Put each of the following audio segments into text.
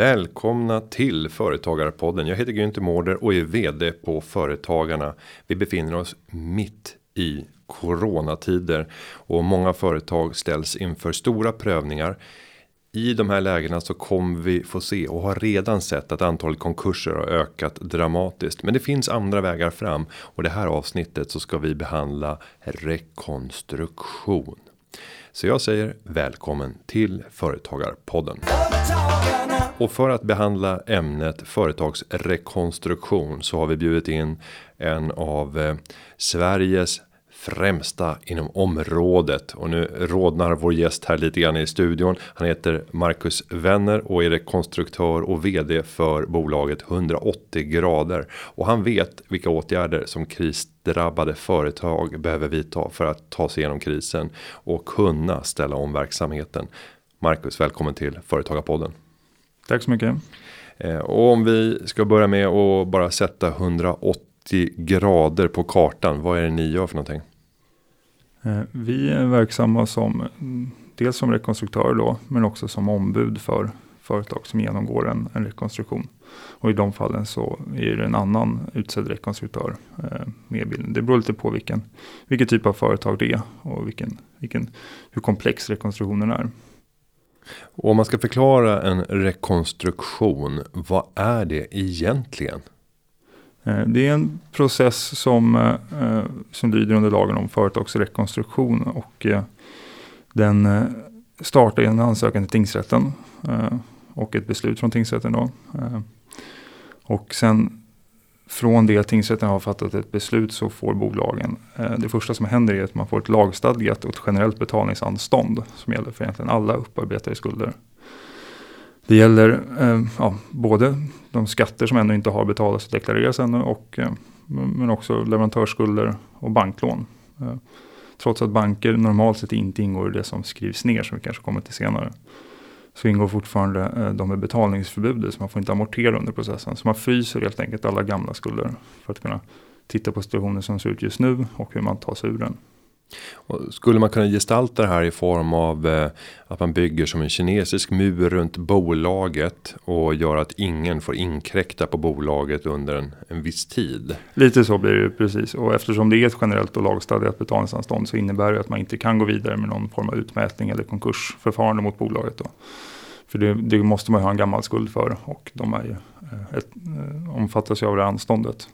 Välkomna till Företagarpodden. Jag heter Günther Mårder och är VD på Företagarna. Vi befinner oss mitt i coronatider och många företag ställs inför stora prövningar. I de här lägena så kommer vi få se och har redan sett att antalet konkurser har ökat dramatiskt. Men det finns andra vägar fram och det här avsnittet så ska vi behandla rekonstruktion. Så jag säger välkommen till Företagarpodden. Och för att behandla ämnet företagsrekonstruktion så har vi bjudit in en av eh, Sveriges främsta inom området och nu rådnar vår gäst här lite grann i studion. Han heter Marcus Wenner och är rekonstruktör och vd för bolaget 180 grader och han vet vilka åtgärder som krisdrabbade företag behöver vidta för att ta sig igenom krisen och kunna ställa om verksamheten. Marcus, välkommen till Företagarpodden. Tack så mycket. Eh, och om vi ska börja med att bara sätta 180 grader på kartan. Vad är det ni gör för någonting? Eh, vi är verksamma som dels som rekonstruktör då, men också som ombud för företag som genomgår en, en rekonstruktion. Och i de fallen så är det en annan utsedd rekonstruktör eh, med bilden. Det beror lite på vilken, vilken typ av företag det är och vilken, vilken, hur komplex rekonstruktionen är. Och om man ska förklara en rekonstruktion, vad är det egentligen? Eh, det är en process som, eh, som lyder under lagen om företagsrekonstruktion och eh, den startar en ansökan till tingsrätten och ett beslut från tingsrätten. Då. Och sen från det tingsrätten har fattat ett beslut så får bolagen, eh, det första som händer är att man får ett lagstadgat och ett generellt betalningsanstånd som gäller för egentligen alla upparbetade skulder. Det gäller eh, ja, både de skatter som ännu inte har betalats och deklarerats ännu och, eh, men också leverantörsskulder och banklån. Eh, trots att banker normalt sett inte ingår i det som skrivs ner som vi kanske kommer till senare. Så ingår fortfarande eh, de med betalningsförbudet så man får inte amortera under processen. Så man fryser helt enkelt alla gamla skulder för att kunna titta på situationen som ser ut just nu och hur man tar sig ur den. Och skulle man kunna gestalta det här i form av eh, att man bygger som en kinesisk mur runt bolaget och gör att ingen får inkräkta på bolaget under en, en viss tid. Lite så blir det precis och eftersom det är ett generellt och lagstadgat betalningsanstånd så innebär det att man inte kan gå vidare med någon form av utmätning eller konkursförfarande mot bolaget. Då. För det, det måste man ju ha en gammal skuld för och de är ju eh, ett, eh, omfattas ju av det anståndet.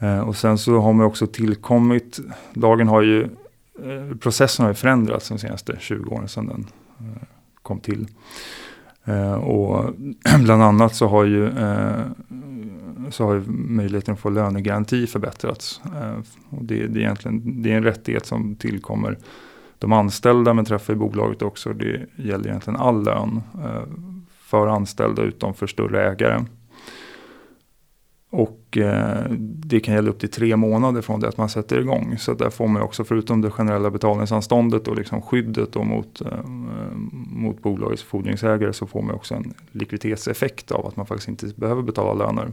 Eh, och sen så har man också tillkommit, lagen har ju, eh, processen har ju förändrats de senaste 20 åren sedan den eh, kom till. Och bland annat så har ju, så har ju möjligheten att få lönegaranti förbättrats. Och det, det, är egentligen, det är en rättighet som tillkommer de anställda men träffar i bolaget också. Det gäller egentligen all lön för anställda utom för större ägare. Och eh, det kan gälla upp till tre månader från det att man sätter igång. Så där får man också förutom det generella betalningsanståndet och liksom skyddet då mot, eh, mot bolagets fordringsägare så får man också en likviditetseffekt av att man faktiskt inte behöver betala löner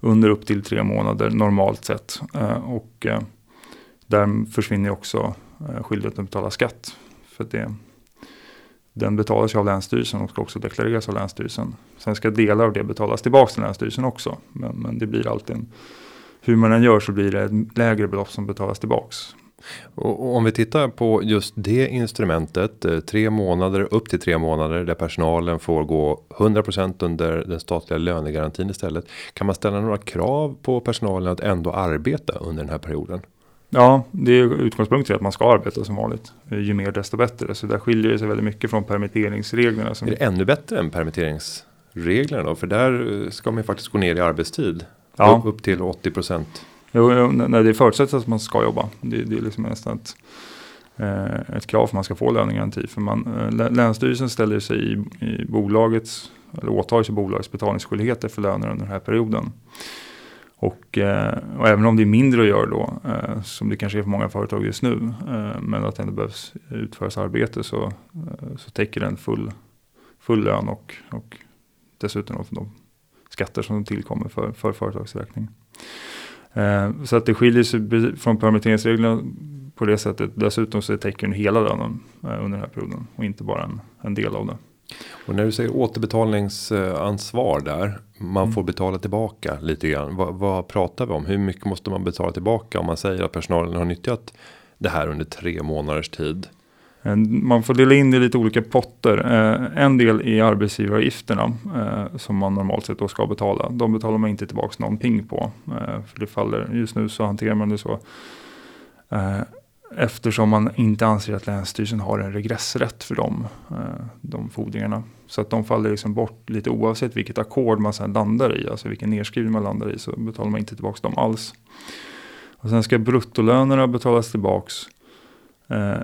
under upp till tre månader normalt sett. Eh, och eh, där försvinner också eh, skyldigheten att betala skatt. För det, den betalas ju av Länsstyrelsen och ska också deklareras av Länsstyrelsen. Sen ska delar av det betalas tillbaka till Länsstyrelsen också. Men, men det blir alltid en, hur man än gör så blir det ett lägre belopp som betalas tillbaks. Och om vi tittar på just det instrumentet, eh, tre månader upp till tre månader där personalen får gå 100% under den statliga lönegarantin istället. Kan man ställa några krav på personalen att ändå arbeta under den här perioden? Ja, det är utgångspunkten att man ska arbeta som vanligt. Ju mer desto bättre. Så där skiljer det sig väldigt mycket från permitteringsreglerna. Som... Är det ännu bättre än permitteringsreglerna då? För där ska man ju faktiskt gå ner i arbetstid. Ja. Upp, till 80 procent. Jo, jo nej, det förutsätts att man ska jobba. Det, det är liksom nästan ett, eh, ett krav för att man ska få lönegaranti. För man, eh, Länsstyrelsen ställer sig i, i bolagets, eller åtar sig bolagets betalningsskyldigheter för löner under den här perioden. Och, eh, och, även om det är mindre att göra då, eh, som det kanske är för många företag just nu, eh, men att det ändå behövs utföras arbete så, så täcker den full, full lön och, och dessutom de skatter som tillkommer för, för företagsräkning. Så att det skiljer sig från permitteringsreglerna på det sättet. Dessutom så täcker den hela lönen under den här perioden och inte bara en, en del av det. Och när du säger återbetalningsansvar där. Man mm. får betala tillbaka lite grann. Vad, vad, pratar vi om? Hur mycket måste man betala tillbaka om man säger att personalen har nyttjat det här under tre månaders tid? Eh, man får dela in det i lite olika potter. Eh, en del är arbetsgivaravgifterna eh, som man normalt sett då ska betala. De betalar man inte tillbaka någonting på. För det faller, just nu så hanterar man det så. Eftersom man inte anser att Länsstyrelsen har en regressrätt för dem, eh, de fordringarna. Så att de faller liksom bort lite oavsett vilket ackord man sedan landar i. Alltså vilken nedskrivning man landar i så betalar man inte tillbaka dem alls. Och sen ska bruttolönerna betalas tillbaks eh,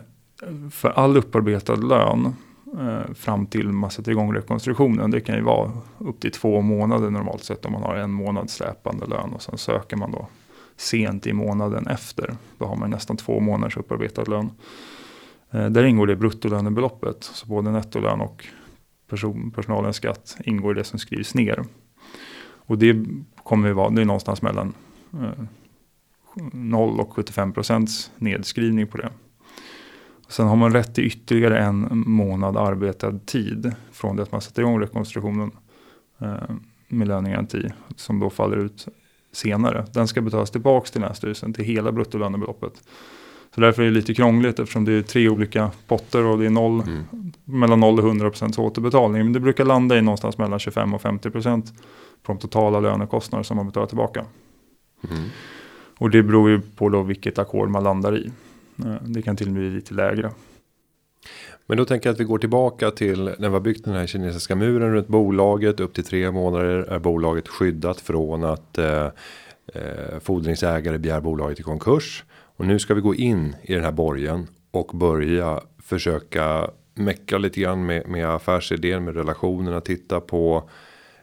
för all upparbetad lön eh, fram till man sätter igång rekonstruktionen. Det kan ju vara upp till två månader normalt sett om man har en månad släpande lön och sen söker man då sent i månaden efter. Då har man nästan två månaders upparbetad lön. Eh, där ingår det bruttolönebeloppet, så både nettolön och person, personalens skatt ingår i det som skrivs ner. Och det kommer vara, det är någonstans mellan eh, 0 och 75 procents nedskrivning på det. Sen har man rätt till ytterligare en månad arbetad tid från det att man sätter igång rekonstruktionen eh, med lönegaranti som då faller ut senare. Den ska betalas tillbaka till Länsstyrelsen till hela bruttolönebeloppet. Så därför är det lite krångligt eftersom det är tre olika potter och det är noll, mm. mellan 0 och 100 procents återbetalning. Men det brukar landa i någonstans mellan 25 och 50 procent på de totala lönekostnader som man betalar tillbaka. Mm. Och det beror ju på då vilket ackord man landar i. Eh, det kan till och med bli lite lägre. Men då tänker jag att vi går tillbaka till när vi har byggt den här kinesiska muren runt bolaget. Upp till tre månader är bolaget skyddat från att eh, eh fordringsägare begär bolaget i konkurs. Och nu ska vi gå in i den här borgen och börja försöka mecka lite grann med, med affärsidén, med relationerna, titta på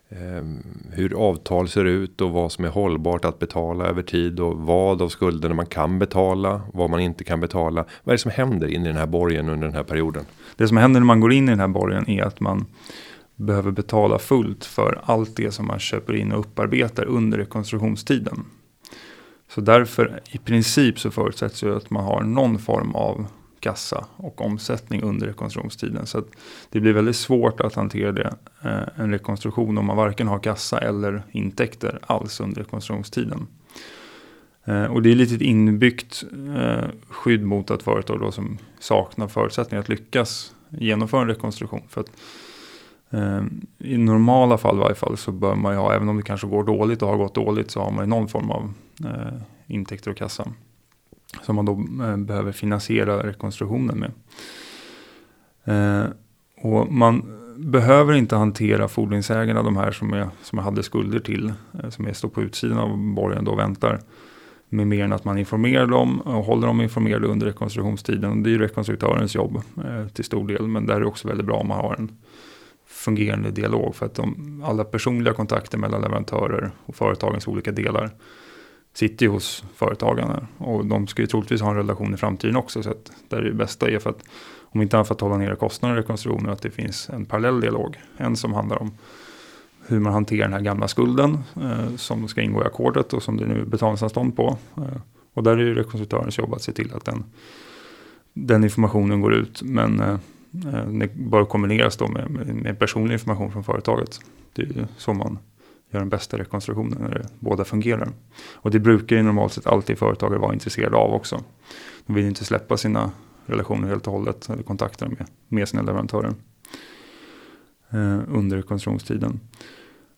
Ehm, hur avtal ser ut och vad som är hållbart att betala över tid och vad av skulderna man kan betala, vad man inte kan betala. Vad är det som händer in i den här borgen under den här perioden? Det som händer när man går in i den här borgen är att man behöver betala fullt för allt det som man köper in och upparbetar under rekonstruktionstiden. Så därför i princip så förutsätts ju att man har någon form av kassa och omsättning under rekonstruktionstiden. Så det blir väldigt svårt att hantera det, eh, en rekonstruktion om man varken har kassa eller intäkter alls under rekonstruktionstiden. Eh, och det är lite ett inbyggt eh, skydd mot att företag då som saknar förutsättningar att lyckas genomföra en rekonstruktion. För att, eh, I normala fall i varje fall så bör man ju ha, även om det kanske går dåligt och har gått dåligt, så har man ju någon form av eh, intäkter och kassa som man då eh, behöver finansiera rekonstruktionen med. Eh, och man behöver inte hantera fordringsägarna, de här som, jag, som jag hade skulder till, eh, som jag står på utsidan av borgen då och väntar, med mer än att man informerar dem och håller dem informerade under rekonstruktionstiden. Det är ju rekonstruktörens jobb eh, till stor del, men där är det också väldigt bra om man har en fungerande dialog för att de, alla personliga kontakter mellan leverantörer och företagens olika delar sitter ju hos företagarna och de ska ju troligtvis ha en relation i framtiden också. Så att där det bästa är för att om inte annat för att hålla nere kostnader i rekonstruktionen att det finns en parallell dialog. En som handlar om hur man hanterar den här gamla skulden eh, som ska ingå i ackordet och som det nu är betalningsanstånd på. Eh, och där är ju rekonstruktörens jobb att se till att den, den informationen går ut. Men eh, eh det bör kombineras då med, med, med personlig information från företaget. Det är ju så man gör den bästa rekonstruktionen när det båda fungerar. Och det brukar ju normalt sett alltid företagare vara intresserade av också. De vill inte släppa sina relationer helt och hållet eller kontakter med, med sina leverantörer eh, under rekonstruktionstiden.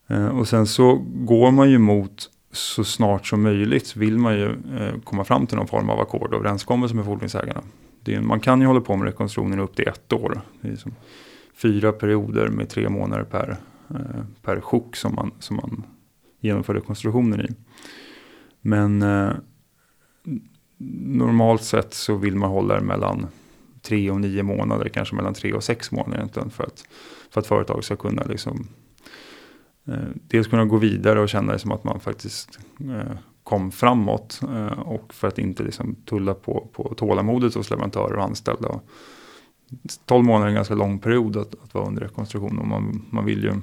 Eh, och sen så går man ju mot så snart som möjligt vill man ju eh, komma fram till någon form av ackord och överenskommelse med fordringsägarna. Är, man kan ju hålla på med rekonstruktionen upp till ett år. Det är som fyra perioder med tre månader per Eh, per sjok som man, som man genomför rekonstruktionen i. Men eh, normalt sett så vill man hålla det mellan tre och nio månader, kanske mellan tre och sex månader egentligen för att, för att företag ska kunna liksom eh, dels kunna gå vidare och känna det som att man faktiskt eh, kom framåt eh, och för att inte liksom tulla på, på tålamodet hos leverantörer och anställda. Och 12 månader är en ganska lång period att, att vara under rekonstruktion och man, man vill ju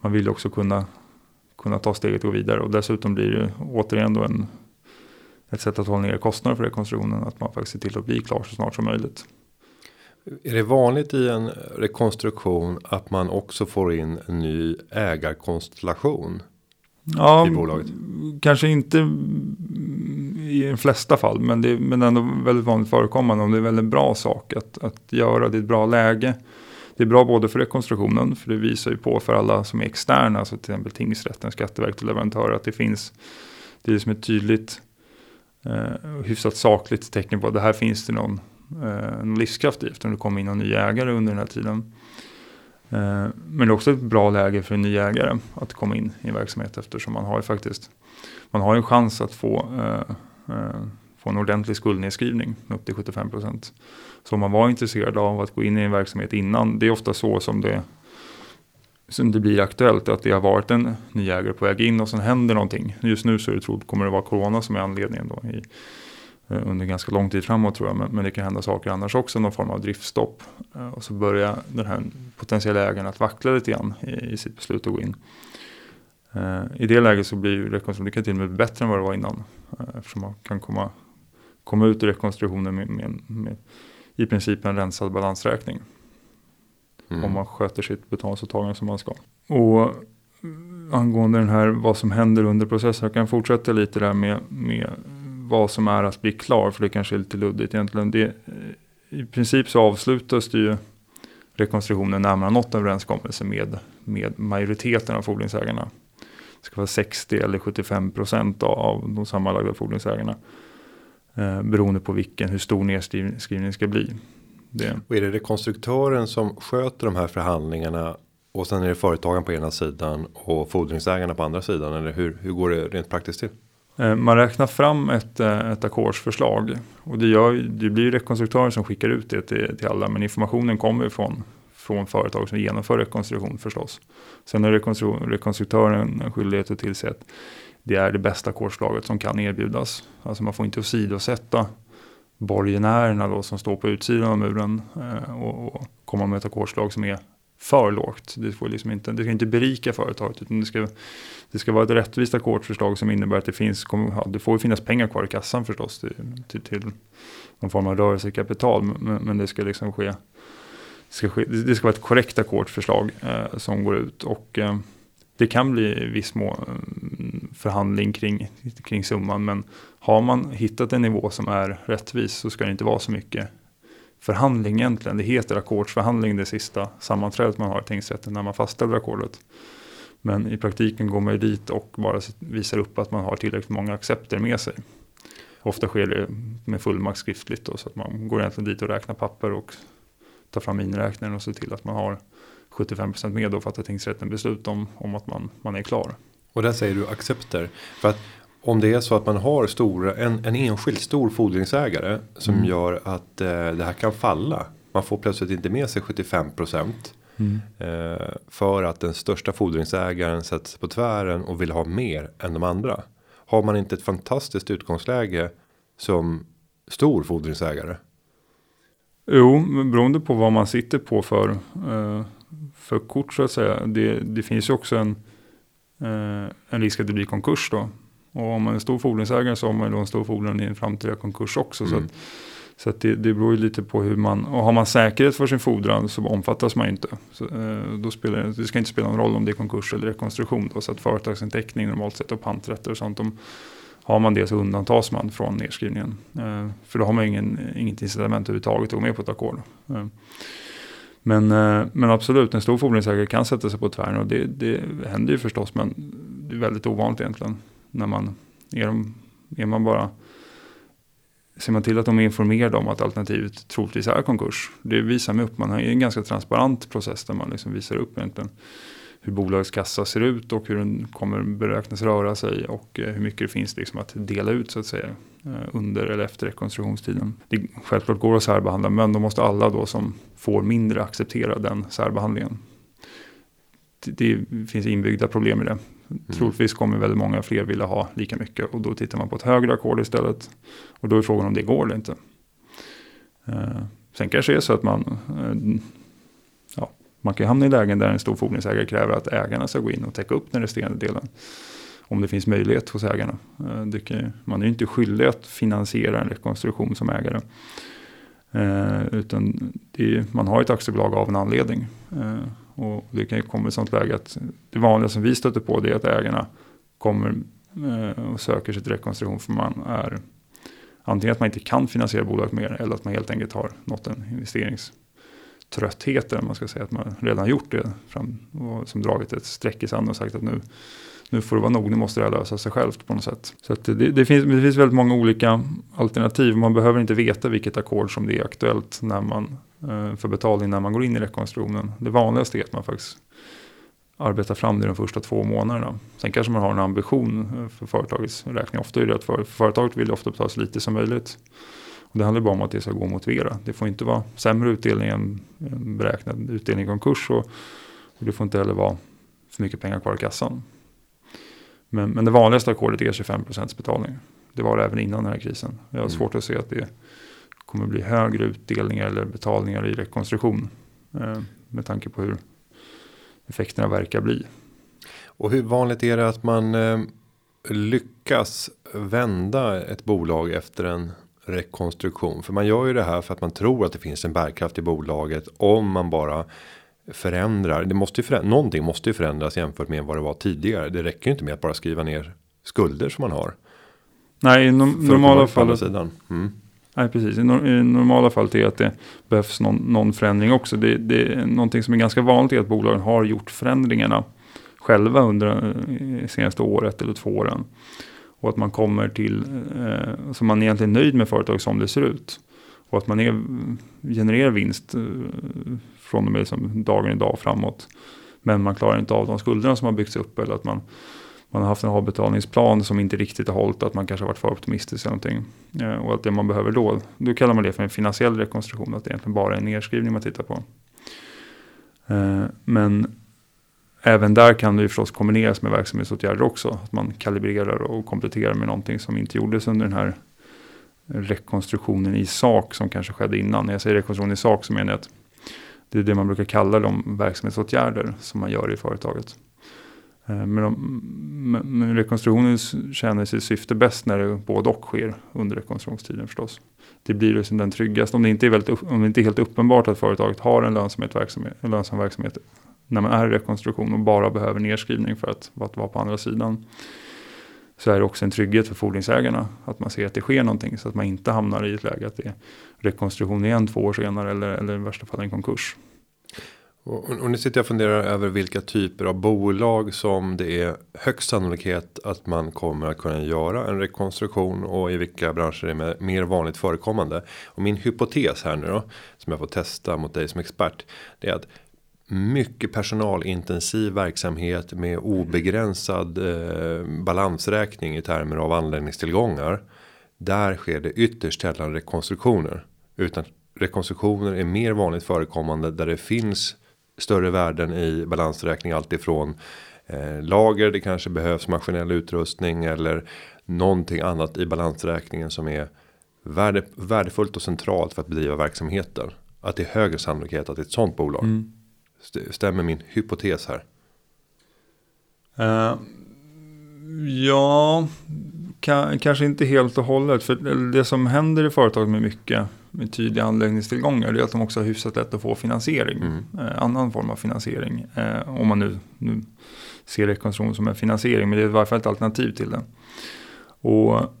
man vill också kunna, kunna ta steget och gå vidare. Och dessutom blir det återigen då en, ett sätt att hålla ner kostnader för rekonstruktionen. Att man faktiskt ser till att bli klar så snart som möjligt. Är det vanligt i en rekonstruktion att man också får in en ny ägarkonstellation? Ja, i bolaget? kanske inte i de flesta fall, men det är men ändå väldigt vanligt förekommande om det är en väldigt bra sak att, att göra. Det är ett bra läge. Det är bra både för rekonstruktionen, för det visar ju på för alla som är externa, alltså till exempel tingsrätten, Skatteverket och leverantörer, att det finns, det är som ett tydligt, eh, hyfsat sakligt tecken på att det här finns det någon, eh, någon livskraft i, eftersom det kommer in någon ny ägare under den här tiden. Eh, men det är också ett bra läge för en ny ägare att komma in i en verksamhet eftersom man har ju faktiskt man har en chans att få, eh, eh, få en ordentlig skuldnedskrivning upp till 75 procent. Så om man var intresserad av att gå in i en verksamhet innan, det är ofta så som det, som det blir aktuellt, att det har varit en ny ägare på väg in och sen händer någonting. Just nu så är det troligt kommer det vara corona som är anledningen då i, eh, under ganska lång tid framåt tror jag. Men, men, det kan hända saker annars också, någon form av driftstopp. Eh, och så börjar den här potentiella ägaren att vackla lite grann i, i sitt beslut att gå in. Eh, I det läget så blir rekonstruktionen till och med bättre än vad det var innan. Eftersom man kan komma, komma ut ur rekonstruktionen med, med, med i princip en rensad balansräkning. Mm. Om man sköter sitt betalningsåtagande som man ska. Och angående den här vad som händer under processen. Jag kan fortsätta lite där med, med vad som är att bli klar, för det kanske är lite luddigt egentligen. Det, I princip så avslutas det ju rekonstruktionen när man har nått överenskommelse med, med majoriteten av fordringsägarna. Det ska vara 60 eller 75 procent av de sammanlagda fordringsägarna. Eh, beroende på vilken, hur stor nedskrivning ska bli. Det. Och är det rekonstruktören som sköter de här förhandlingarna och sen är det företagaren på ena sidan och fordringsägarna på andra sidan eller hur, hur går det rent praktiskt till? Eh, man räknar fram ett, eh, ett ackordsförslag och det, gör, det blir rekonstruktören som skickar ut det till, till alla men informationen kommer från, från företag som genomför rekonstruktion förstås. Sen har rekonstruktören en skyldighet att tillse att det är det bästa ackordsförslaget som kan erbjudas. Alltså man får inte åsidosätta borgenärerna då som står på utsidan av muren eh, och, och komma med ett ackordslag som är för lågt. Det, får liksom inte, det ska inte berika företaget utan det ska, det ska vara ett rättvist ackordsförslag som innebär att det finns, ja, det får finnas pengar kvar i kassan förstås till, till, till någon form av rörelsekapital. Men, men det ska liksom ske, det ska, ske, det ska vara ett korrekt ackordsförslag eh, som går ut. Och eh, det kan bli viss mån förhandling kring, kring summan. Men har man hittat en nivå som är rättvis så ska det inte vara så mycket förhandling egentligen. Det heter ackordsförhandling det sista sammanträdet man har i tingsrätten när man fastställer ackordet. Men i praktiken går man ju dit och bara visar upp att man har tillräckligt många accepter med sig. Ofta sker det med fullmakt skriftligt då, så att man går egentligen dit och räknar papper och tar fram miniräknaren och ser till att man har 75% med och fattar tingsrätten beslut om, om att man, man är klar. Och där säger du accepter. För att om det är så att man har stora, en, en enskild stor fordringsägare som mm. gör att eh, det här kan falla. Man får plötsligt inte med sig 75 procent. Mm. Eh, för att den största fordringsägaren sätts på tvären och vill ha mer än de andra. Har man inte ett fantastiskt utgångsläge som stor fordringsägare? Jo, beroende på vad man sitter på för, eh, för kort så att säga. Det, det finns ju också en, en risk att det blir konkurs då. Och om man är stor fordringsägare så har man ju då en stor fordran i en framtida konkurs också. Mm. Så, att, så att det, det beror ju lite på hur man, och har man säkerhet för sin fordran så omfattas man inte. Så, eh, då spelar, det ska inte spela någon roll om det är konkurs eller rekonstruktion. Då, så att företagsinteckning normalt sett och panträtter och sånt. Om, har man det så undantas man från nedskrivningen. Eh, för då har man ingen, inget incitament överhuvudtaget att gå med på ett ackord. Men, eh, men absolut, en stor fordringsägare kan sätta sig på tvären och det, det händer ju förstås men det är väldigt ovanligt egentligen när man är, de, är man bara ser man till att de är informerade om att alternativet troligtvis är konkurs. Det visar man upp, man har en ganska transparent process där man liksom visar upp egentligen hur bolagets kassa ser ut och hur den kommer beräknas röra sig och eh, hur mycket det finns liksom att dela ut så att säga eh, under eller efter rekonstruktionstiden. Det självklart går att särbehandla men då måste alla då som får mindre acceptera den särbehandlingen. Det, finns inbyggda problem i det. Mm. Troligtvis kommer väldigt många fler vilja ha lika mycket och då tittar man på ett högre ackord istället. Och då är frågan om det går eller inte. Eh, sen kanske det är så att man, man kan hamna i lägen där en stor fordringsägare kräver att ägarna ska gå in och täcka upp den resterande delen. Om det finns möjlighet hos ägarna. Eh, kan, man är ju inte skyldig att finansiera en rekonstruktion som ägare. Eh, utan är, man har ett aktiebolag av en anledning. Eh, och det kan ju komma i ett sånt läge att det vanliga som vi stöter på det är att ägarna kommer eh, och söker sig till rekonstruktion för man är antingen att man inte kan finansiera bolaget mer eller att man helt enkelt har nått en investerings tröttheten, man ska säga att man redan gjort det fram, och som dragit ett streck i sanden och sagt att nu nu får det vara nog, nu måste det här lösa sig självt på något sätt. Så det, det, finns, det finns väldigt många olika alternativ. Man behöver inte veta vilket ackord som det är aktuellt när man, eh, för betalning när man går in i rekonstruktionen. Det vanligaste är att man faktiskt arbetar fram det de första två månaderna. Sen kanske man har en ambition eh, för företagets räkning. Ofta är det att för, företaget vill ofta betala så lite som möjligt. Och det handlar bara om att det ska gå att motivera. Det får inte vara sämre utdelning än beräknad utdelning i konkurs. Och, och det får inte heller vara för mycket pengar kvar i kassan. Men, men det vanligaste ackordet är 25% betalning. Det var det även innan den här krisen. Jag har mm. svårt att se att det kommer bli högre utdelningar eller betalningar i rekonstruktion. Eh, med tanke på hur effekterna verkar bli. Och hur vanligt är det att man eh, lyckas vända ett bolag efter en rekonstruktion? För man gör ju det här för att man tror att det finns en bärkraft i bolaget om man bara förändrar. Det måste ju förändra, någonting måste ju förändras jämfört med vad det var tidigare. Det räcker ju inte med att bara skriva ner skulder som man har. Nej, i no normala fallet. Mm. Nej, precis. I, no i normala fallet är att det behövs någon, någon förändring också. Det, det är någonting som är ganska vanligt är att bolagen har gjort förändringarna själva under eh, senaste året eller två åren. Och att man kommer till, eh, så man är egentligen nöjd med företaget som det ser ut. Och att man är, genererar vinst eh, från och med liksom dagen idag framåt. Men man klarar inte av de skulderna som har byggts upp eller att man, man har haft en avbetalningsplan som inte riktigt har hållit, att man kanske har varit för optimistisk eller någonting. Eh, och att det man behöver då, då kallar man det för en finansiell rekonstruktion, att det egentligen bara är en nedskrivning man tittar på. Eh, men även där kan det ju förstås kombineras med verksamhetsåtgärder också. Att man kalibrerar och kompletterar med någonting som inte gjordes under den här rekonstruktionen i sak som kanske skedde innan. När jag säger rekonstruktion i sak så menar jag att det är det man brukar kalla de verksamhetsåtgärder som man gör i företaget. Eh, men, de, men rekonstruktionen tjänar sitt syfte bäst när det både och sker under rekonstruktionstiden förstås. Det blir liksom den tryggaste, om det, inte är väldigt, om det inte är helt uppenbart att företaget har en, lönsamhet verksamhet, en lönsam verksamhet när man är i rekonstruktion och bara behöver nedskrivning för att, för att vara på andra sidan så är det också en trygghet för fordringsägarna. Att man ser att det sker någonting så att man inte hamnar i ett läge att det är rekonstruktion igen två år senare eller, eller i värsta fall en konkurs. Och, och nu sitter jag och funderar över vilka typer av bolag som det är högst sannolikhet att man kommer att kunna göra en rekonstruktion och i vilka branscher det är mer vanligt förekommande. Och min hypotes här nu då som jag får testa mot dig som expert. Det är att mycket personalintensiv verksamhet med obegränsad eh, balansräkning i termer av anläggningstillgångar. Där sker det ytterst sällan rekonstruktioner. Utan rekonstruktioner är mer vanligt förekommande där det finns större värden i balansräkning. Alltifrån eh, lager, det kanske behövs maskinell utrustning eller någonting annat i balansräkningen som är värde, värdefullt och centralt för att bedriva verksamheten. Att det är högre sannolikhet att det är ett sånt bolag. Mm. Stämmer min hypotes här? Uh, ja, kanske inte helt och hållet. För det som händer i företag med mycket med tydliga anläggningstillgångar är att de också har hyfsat lätt att få finansiering. Mm. Uh, annan form av finansiering. Uh, om man nu, nu ser rekonstruktion som en finansiering. Men det är i varje fall ett alternativ till det. Och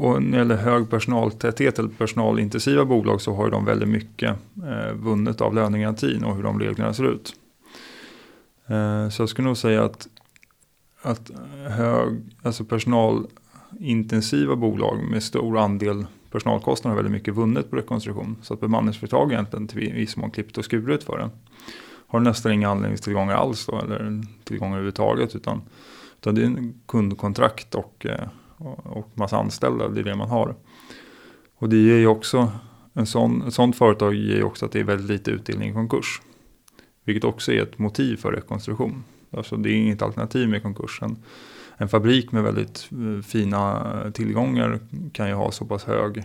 och när det gäller hög personaltäthet eller personalintensiva bolag så har de väldigt mycket eh, vunnet av lönegarantin och hur de reglerna ser ut. Eh, så jag skulle nog säga att, att hög, alltså personalintensiva bolag med stor andel personalkostnader har väldigt mycket vunnet på rekonstruktion. Så att bemanningsföretag egentligen till viss mån klippt och skurit för det. Har nästan inga anläggningstillgångar alls då, eller tillgångar överhuvudtaget. Utan, utan det är en kundkontrakt och eh, och massa anställda, det är det man har. Och det ger ju också, en sån, ett sånt företag ger ju också att det är väldigt lite utdelning i konkurs. Vilket också är ett motiv för rekonstruktion. Alltså det är inget alternativ med konkursen. En fabrik med väldigt eh, fina eh, tillgångar kan ju ha så pass hög,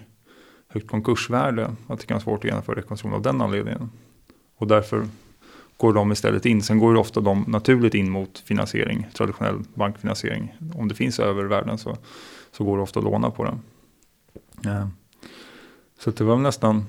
högt konkursvärde att det kan vara svårt att genomföra rekonstruktion av den anledningen. Och därför går de istället in. Sen går ju ofta de naturligt in mot finansiering, traditionell bankfinansiering. Om det finns övervärden så, så går det ofta att låna på den. Ja. Så det var nästan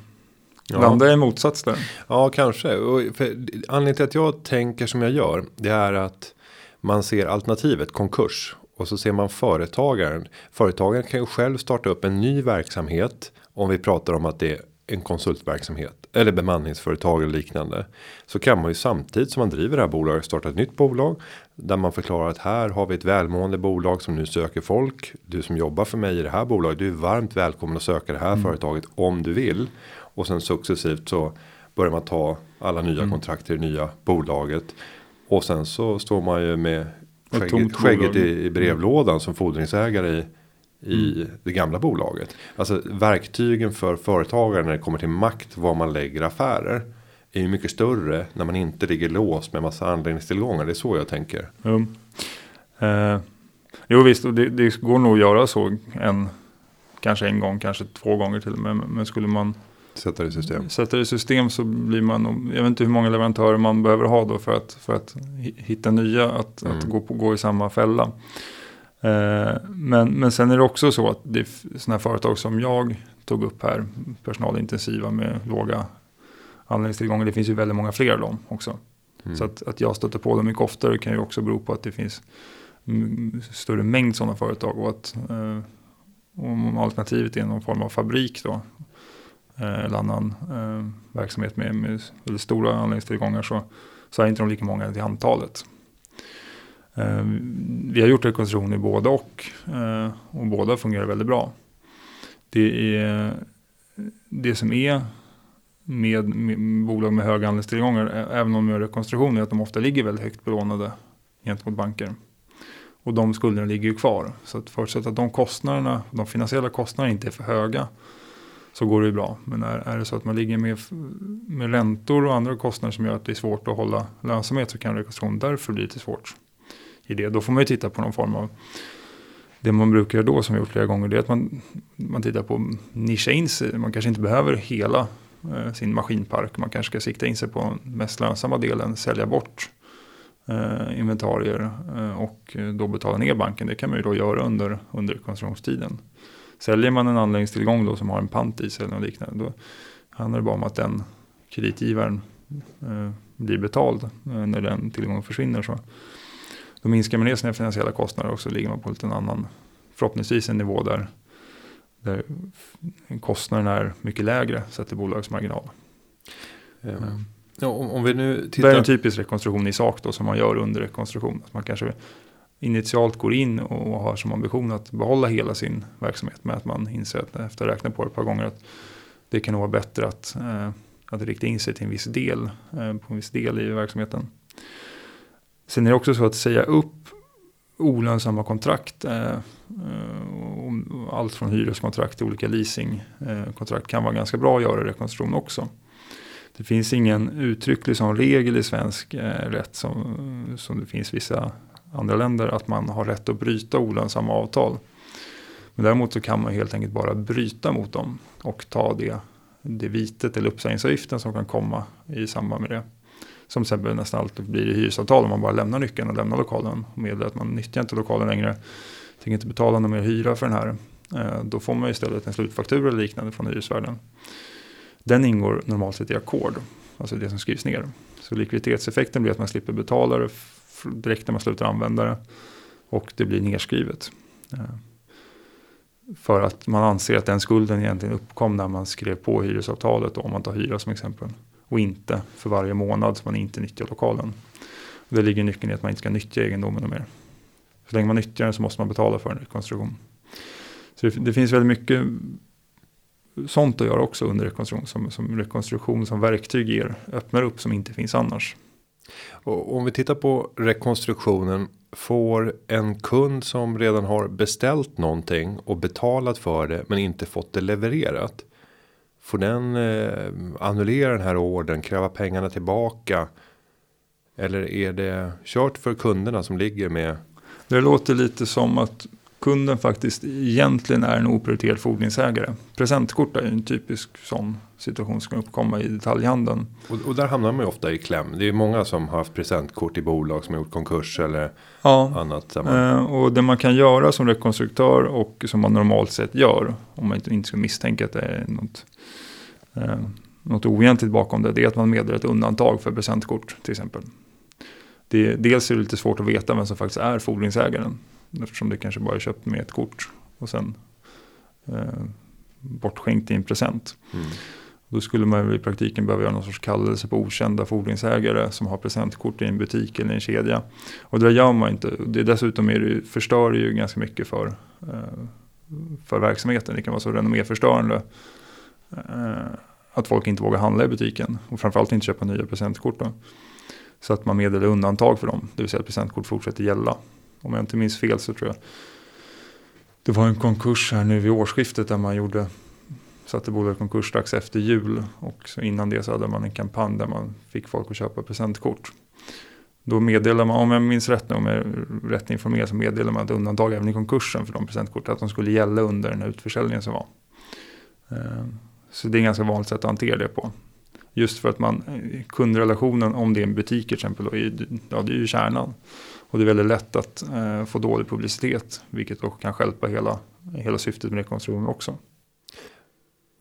Ja. Landar i motsats där. Ja, kanske. Och för, anledningen till att jag tänker som jag gör. Det är att man ser alternativet konkurs. Och så ser man företagaren. Företagaren kan ju själv starta upp en ny verksamhet. Om vi pratar om att det en konsultverksamhet. Eller bemanningsföretag eller liknande. Så kan man ju samtidigt som man driver det här bolaget starta ett nytt bolag. Där man förklarar att här har vi ett välmående bolag som nu söker folk. Du som jobbar för mig i det här bolaget. Du är varmt välkommen att söka det här mm. företaget om du vill. Och sen successivt så börjar man ta alla nya mm. kontrakt i det nya bolaget. Och sen så står man ju med skägget, skägget i, i, brevlådan som fordringsägare i, i mm. det gamla bolaget. Alltså verktygen för företagare när det kommer till makt var man lägger affärer. Är ju mycket större när man inte ligger låst med massa anläggningstillgångar. Det är så jag tänker. Mm. Eh, jo visst, det, det går nog att göra så. En, kanske en gång, kanske två gånger till och med. Men skulle man Sätta det i system. Sätta det i system så blir man, jag vet inte hur många leverantörer man behöver ha då för att, för att hitta nya att, mm. att gå, på, gå i samma fälla. Eh, men, men sen är det också så att det är sådana företag som jag tog upp här, personalintensiva med låga anläggningstillgångar, det finns ju väldigt många fler av dem också. Mm. Så att, att jag stöter på dem mycket oftare kan ju också bero på att det finns större mängd sådana företag och att eh, om alternativet är någon form av fabrik då Eh, eller annan eh, verksamhet med, med stora anläggningstillgångar så, så är inte de lika många till antalet. Ehm, vi har gjort rekonstruktion i båda och, eh, och båda fungerar väldigt bra. Det, är, det som är med, med bolag med höga andelstillgångar även om de gör rekonstruktion, är att de ofta ligger väldigt högt belånade gentemot banker. Och de skulderna ligger ju kvar. Så att förutsatt att de kostnaderna, de finansiella kostnaderna inte är för höga så går det ju bra. Men är, är det så att man ligger med, med räntor och andra kostnader som gör att det är svårt att hålla lönsamhet så kan rekonstruktion därför bli lite svårt. I det. Då får man ju titta på någon form av det man brukar göra då som vi gjort flera gånger det är att man, man tittar på nischa in sig. Man kanske inte behöver hela eh, sin maskinpark. Man kanske ska sikta in sig på den mest lönsamma delen, sälja bort eh, inventarier eh, och då betala ner banken. Det kan man ju då göra under, under konstruktionstiden. Säljer man en anläggningstillgång då som har en pant i sig eller något liknande. Då handlar det bara om att den kreditgivaren eh, blir betald eh, när den tillgången försvinner. Så. Då minskar man ner sina finansiella kostnader och så ligger man på en annan, förhoppningsvis en nivå där, där kostnaden är mycket lägre sett till bolagsmarginal. Ja. Ja, om, om vi nu tittar... Det är en typisk rekonstruktion i sak då som man gör under rekonstruktion. Att man kanske initialt går in och har som ambition att behålla hela sin verksamhet med att man inser att efter att ha räknat på det ett par gånger att det kan nog vara bättre att, eh, att rikta in sig till en viss del, eh, på en viss del i verksamheten. Sen är det också så att säga upp olönsamma kontrakt, eh, eh allt från hyreskontrakt till olika leasingkontrakt kan vara ganska bra att göra i rekonstruktion också. Det finns ingen uttrycklig sån regel i svensk eh, rätt som, som det finns vissa andra länder att man har rätt att bryta olönsamma avtal. Men däremot så kan man helt enkelt bara bryta mot dem och ta det, det vitet eller uppsägningsavgiften som kan komma i samband med det. Som till exempel nästan alltid blir i hyresavtal om man bara lämnar nyckeln och lämnar lokalen och meddelar att man nyttjar inte lokalen längre. Tänker inte betala någon mer hyra för den här. Eh, då får man istället en slutfaktura eller liknande från hyresvärden. Den ingår normalt sett i ackord, alltså det som skrivs ner. Så likviditetseffekten blir att man slipper betala det direkt när man slutar använda det. Och det blir nedskrivet. Eh, för att man anser att den skulden egentligen uppkom när man skrev på hyresavtalet, om man tar hyra som exempel. Och inte för varje månad som man inte nyttjar lokalen. Det ligger nyckeln i att man inte ska nyttja egendomen mer. Så länge man nyttjar den så måste man betala för en rekonstruktion. Så det, det finns väldigt mycket sånt att göra också under rekonstruktion. Som, som rekonstruktion som verktyg ger, öppnar upp som inte finns annars. Och om vi tittar på rekonstruktionen. Får en kund som redan har beställt någonting och betalat för det men inte fått det levererat. Får den eh, annullera den här ordern, kräva pengarna tillbaka? Eller är det kört för kunderna som ligger med? Det låter lite som att kunden faktiskt egentligen är en oprioriterad fordringsägare. Presentkort är en typisk sån situation som kan uppkomma i detaljhandeln. Och, och, där hamnar man ju ofta i kläm. Det är många som har haft presentkort i bolag som har gjort konkurs eller ja, annat. Eh, och det man kan göra som rekonstruktör och som man normalt sett gör. Om man inte, inte ska misstänka att det är något, eh, något oegentligt bakom det. Det är att man meddelar ett undantag för presentkort till exempel. Det, dels är det lite svårt att veta vem som faktiskt är fordringsägaren. Eftersom det kanske bara är köpt med ett kort och sen eh, bortskänkt i en present. Mm. Då skulle man i praktiken behöva göra någon sorts kallelse på okända fordringsägare som har presentkort i en butik eller en kedja. Och det gör man inte. Det dessutom är det, förstör det ju ganska mycket för, eh, för verksamheten. Det kan vara så renomméförstörande eh, att folk inte vågar handla i butiken. Och framförallt inte köpa nya presentkort. Då. Så att man meddelar undantag för dem. Det vill säga att presentkort fortsätter gälla. Om jag inte minns fel så tror jag det var en konkurs här nu vid årsskiftet där man gjorde satte bolaget konkurs strax efter jul. Och så innan det så hade man en kampanj där man fick folk att köpa presentkort. Då meddelar man, om jag minns rätt nu, om jag är rätt informerad, så meddelar man ett undantag även i konkursen för de presentkorten. Att de skulle gälla under den här utförsäljningen som var. Ehm, så det är ett ganska vanligt sätt att hantera det på. Just för att man, eh, kundrelationen, om det är en butik till exempel, då, ja, det är ju kärnan. Och det är väldigt lätt att eh, få dålig publicitet, vilket då kan skälpa hela, hela syftet med rekonstruktionen också.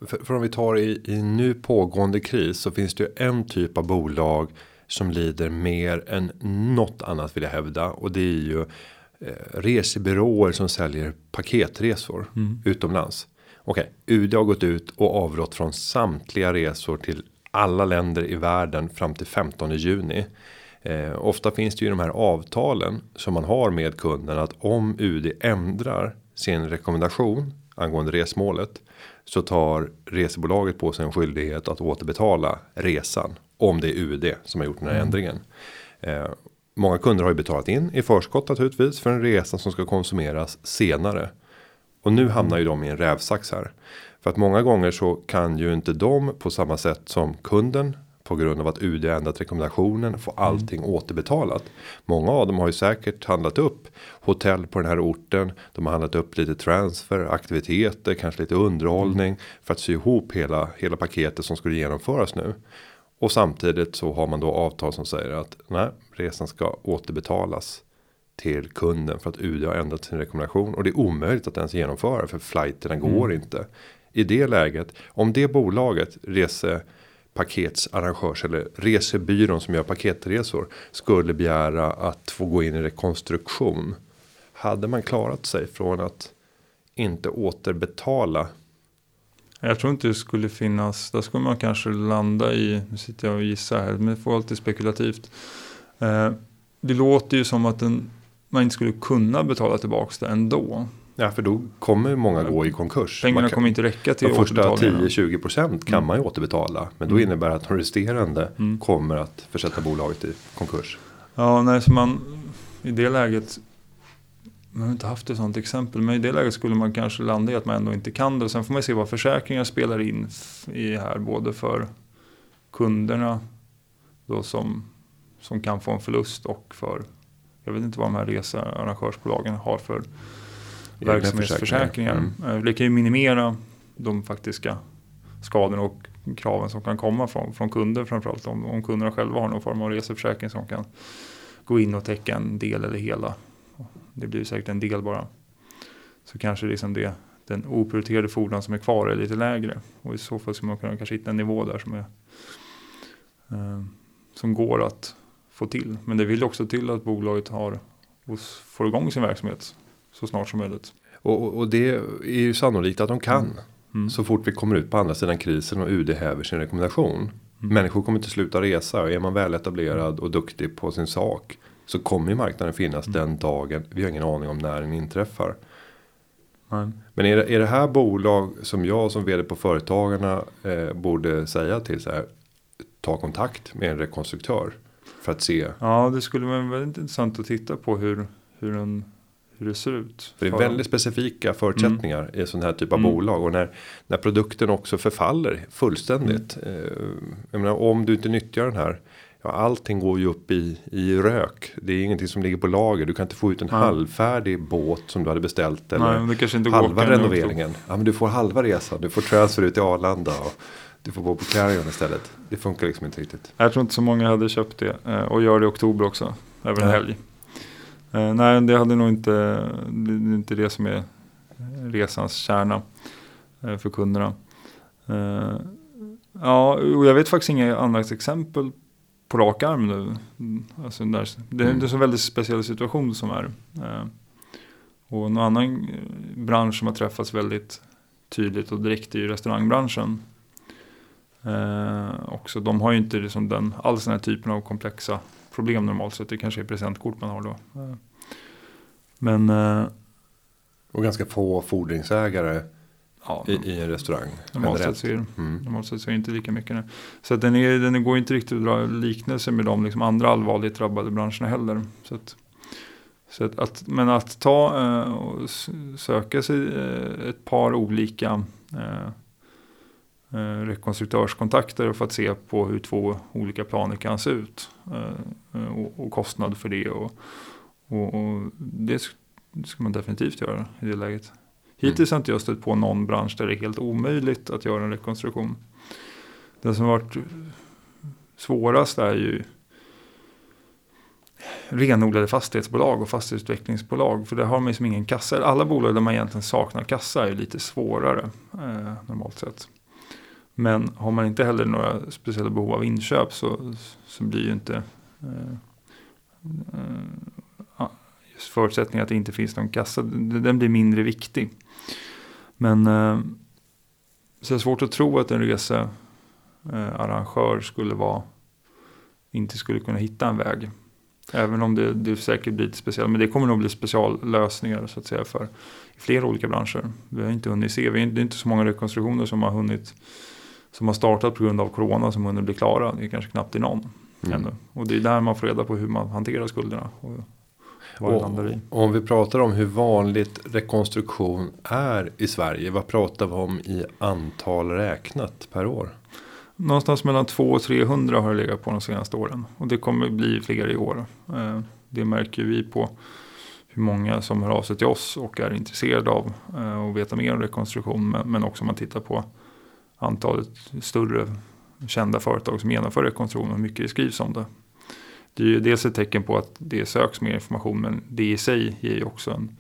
För, för om vi tar i, i nu pågående kris så finns det ju en typ av bolag som lider mer än något annat vill jag hävda och det är ju eh, resebyråer som säljer paketresor mm. utomlands. Okej, okay, UD har gått ut och avrått från samtliga resor till alla länder i världen fram till 15 juni. Eh, ofta finns det ju de här avtalen som man har med kunden att om UD ändrar sin rekommendation angående resmålet så tar resebolaget på sig en skyldighet att återbetala resan om det är UD som har gjort den här mm. ändringen. Eh, många kunder har ju betalat in i förskott naturligtvis för en resa som ska konsumeras senare. Och nu hamnar ju de i en rävsax här. För att många gånger så kan ju inte de på samma sätt som kunden på grund av att UD ändrat rekommendationen få mm. allting mm. återbetalat. Många av dem har ju säkert handlat upp hotell på den här orten. De har handlat upp lite transfer, aktiviteter, kanske lite underhållning mm. för att sy ihop hela hela paketet som skulle genomföras nu. Och samtidigt så har man då avtal som säger att nej, resan ska återbetalas till kunden för att UD har ändrat sin rekommendation och det är omöjligt att ens genomföra för flighterna går mm. inte. I det läget om det bolaget rese paketsarrangörs eller resebyrån som gör paketresor skulle begära att få gå in i rekonstruktion. Hade man klarat sig från att inte återbetala. Jag tror inte det skulle finnas. Där skulle man kanske landa i. Nu sitter jag och gissar här. Men det får alltid spekulativt. Eh, det låter ju som att den, man inte skulle kunna betala tillbaka det ändå. Ja, för då kommer många gå i konkurs. Pengarna kan, kommer inte räcka till De första 10-20% kan mm. man ju återbetala. Men då mm. innebär det att de resterande mm. kommer att försätta bolaget i konkurs. Ja, nej, så man i det läget. Man har inte haft ett sådant exempel. Men i det läget skulle man kanske landa i att man ändå inte kan det. Sen får man se vad försäkringar spelar in i här. Både för kunderna då som, som kan få en förlust och för. Jag vet inte vad de här researrangörsbolagen har för verksamhetsförsäkringar. Mm. Eh, det kan ju minimera de faktiska skadorna och kraven som kan komma från, från kunder framförallt. Om, om kunderna själva har någon form av reseförsäkring som kan gå in och täcka en del eller hela. Det blir säkert en del bara. Så kanske liksom det, den oprioriterade fordran som är kvar är lite lägre. Och i så fall skulle man kunna kanske hitta en nivå där som är eh, som går att få till. Men det vill också till att bolaget har och får igång sin verksamhet så snart som möjligt. Och, och det är ju sannolikt att de kan. Mm. Mm. Så fort vi kommer ut på andra sidan krisen och UD häver sin rekommendation. Mm. Människor kommer inte sluta resa och är man väl etablerad och duktig på sin sak. Så kommer ju marknaden finnas mm. den dagen. Vi har ingen aning om när den inträffar. Men är det, är det här bolag som jag som vd på Företagarna eh, borde säga till så här. Ta kontakt med en rekonstruktör. För att se. Ja det skulle vara väldigt intressant att titta på hur, hur en hur det ser ut. För det är väldigt specifika förutsättningar mm. i sån här typ av mm. bolag. Och när, när produkten också förfaller fullständigt. Mm. Eh, jag menar, om du inte nyttjar den här. Ja, allting går ju upp i, i rök. Det är ingenting som ligger på lager. Du kan inte få ut en Nej. halvfärdig båt som du hade beställt. Eller Nej, men det kanske inte går att halva renoveringen. Ja, men du får halva resan. Du får transfer ut till Arlanda. Och du får bo på Clarion istället. Det funkar liksom inte riktigt. Jag tror inte så många hade köpt det eh, och gör det i oktober också. Över en helg. Eh, nej, det hade nog inte, det är inte det som är resans kärna eh, för kunderna. Eh, ja, och jag vet faktiskt inga annat exempel på rak arm nu. Mm, Alltså där, det, är- Mm. en så väldigt speciell situation som är. Eh, och någon annan eh, bransch som har träffats väldigt tydligt och direkt är ju restaurangbranschen. Eh, också, de har ju inte liksom den, alls den här typen av komplexa problem normalt sett. Det kanske är presentkort man har då. Eh, men eh, Och ganska få fordringsägare ja, i, i en restaurang. är det Mm. det inte lika mycket nu. Så att den, är, den går inte riktigt att dra liknelser med de liksom andra allvarligt drabbade branscherna heller. Så att, så att, att, men att ta eh, och söka sig eh, ett par olika eh, eh, rekonstruktörskontakter för att se på hur två olika planer kan se ut. Eh, och, och kostnad för det. Och, och, och det sk- det ska man definitivt göra i det läget. Hittills har inte jag stött på någon bransch där det är helt omöjligt att göra en rekonstruktion. Det som har varit svårast är ju renodlade fastighetsbolag och fastighetsutvecklingsbolag. För där har man liksom ingen kassa. Alla bolag där man egentligen saknar kassa är ju lite svårare eh, normalt sett. Men har man inte heller några speciella behov av inköp så, så blir ju inte eh, förutsättningen att det inte finns någon kassa, den blir mindre viktig. Men eh, så det är svårt att tro att en researrangör skulle vara inte skulle kunna hitta en väg. Även om det, det säkert blir speciellt. Men det kommer nog bli speciallösningar så att säga för flera olika branscher. Vi har inte hunnit se. Vi är inte, det är inte så många rekonstruktioner som har hunnit som har startat på grund av corona som hunnit bli klara. Det är kanske knappt i någon Mm. ännu. Och det är där man får reda på hur man hanterar skulderna. Och Och om vi pratar om hur vanligt rekonstruktion är i Sverige. Vad pratar vi om i antal räknat per år? Någonstans mellan 200 och 300 har det legat på de senaste åren. Och det kommer bli fler i år. Eh, Det märker vi på hur många som hör av sig till oss och är intresserade av eh, att veta mer om rekonstruktion. men- Men också om man tittar på antalet större kända företag som genomför rekonstruktion och hur mycket det skrivs om det. Det är ju dels ett tecken på att det söks mer information men det i sig ger ju också en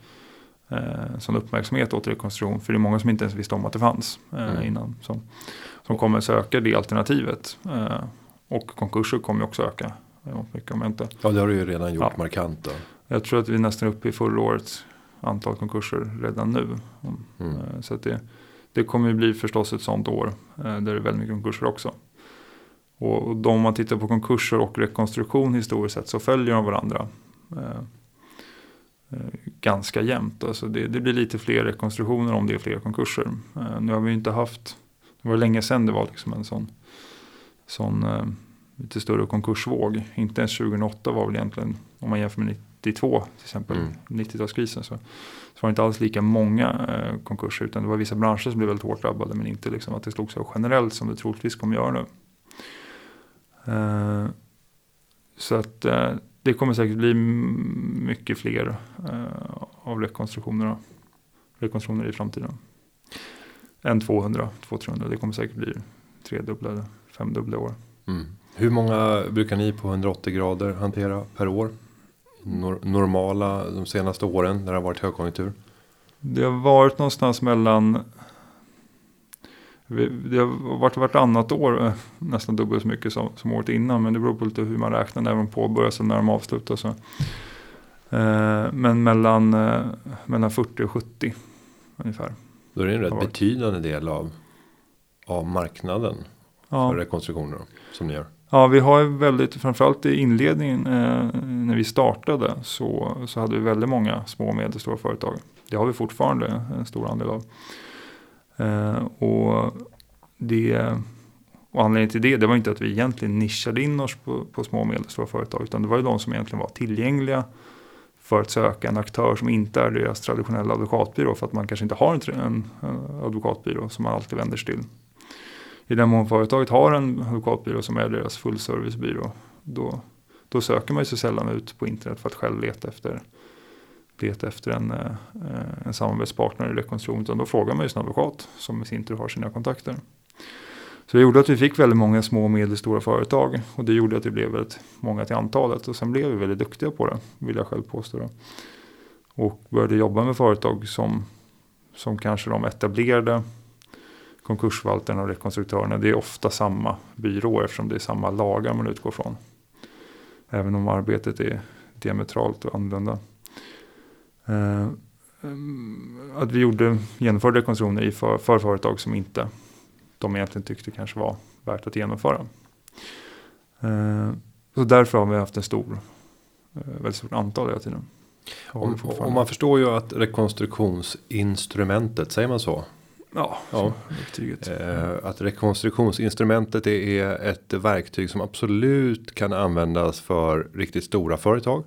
eh, sån uppmärksamhet åt rekonstruktion. För det är många som inte ens visste om att det fanns eh, Mm. innan. Som, som kommer söka det alternativet. Eh, och konkurser kommer ju också öka. eh, Mycket om inte. Ja det har du ju redan gjort Ja. markant då. jag tror att vi är nästan uppe i förra årets antal konkurser redan nu. Mm. Eh, Så att det, det kommer ju bli förstås ett sånt år eh, där det är väldigt mycket konkurser också. Och om man tittar på konkurser och rekonstruktion historiskt sett så följer de varandra. eh, eh, Ganska jämnt. Alltså det, det blir lite fler rekonstruktioner om det är fler konkurser. Eh, Nu har vi inte haft, det var länge sedan det var liksom en sån, sån eh, lite större konkursvåg. Inte ens 2008 var väl egentligen, om man jämför med 92 till exempel, Mm. 90-talskrisen så, så var det inte alls lika många eh, konkurser utan det var vissa branscher som blev väldigt hårt drabbade men inte liksom att det slog så generellt som det troligtvis kommer göra nu. Eh, så att eh, det kommer säkert bli mycket fler eh, av rekonstruktionerna, rekonstruktioner i framtiden. Än 200, 200-300. Det kommer säkert bli tredubbla, femdubbla år. Mm. Hur många brukar ni på 180 grader hantera per år? Nor- normala de senaste åren när det har varit högkonjunktur. Det har varit någonstans mellan vi- det har varit vartannat år eh, nästan dubbelt så mycket som, som året innan. Men det beror på lite hur man räknar när de påbörjas och när de avslutas. Så. Eh, Men mellan, eh, mellan 40 och 70 ungefär. Då är det en rätt betydande del av, av marknaden för Ja, rekonstruktioner då, som ni gör. ja vi har väldigt, framförallt i inledningen eh, när vi startade så, så hade vi väldigt många små och medelstora företag. Det har vi fortfarande en stor andel av. Eh, och, det, och anledningen till det, det var inte att vi egentligen nischade in oss på, på små och medelstora företag. Utan det var ju de som egentligen var tillgängliga för att söka en aktör som inte är deras traditionella advokatbyrå. För att man kanske inte har en, en, en advokatbyrå som man alltid vänder sig till. I den mån företaget har en advokatbyrå som är deras fullservicebyrå. då, då söker man ju sig sällan ut på internet för att själv leta efter, leta efter en, eh, en samarbetspartner i rekonstruktion. Utan då frågar man ju sin advokat som i sin tur har sina kontakter. Så det gjorde att vi fick väldigt många små och medelstora företag. Och det gjorde att det blev väldigt många till antalet. Och sen blev vi väldigt duktiga på det, vill jag själv påstå. Då. Och började jobba med företag som, som kanske de etablerade konkursförvaltarna och rekonstruktörerna. Det är ofta samma byråer eftersom det är samma lagar man utgår från. Även om arbetet är diametralt och annorlunda att vi gjorde, genomförde rekonstruktioner i för, för företag som inte de egentligen tyckte kanske var värt att genomföra. Eh, så därför har vi haft en stor, eh, väldigt stort antal hela tiden. Om, om man förstår ju att rekonstruktionsinstrumentet, säger man så? Ja, ja. Eh, att rekonstruktionsinstrumentet är ett verktyg som absolut kan användas för riktigt stora företag.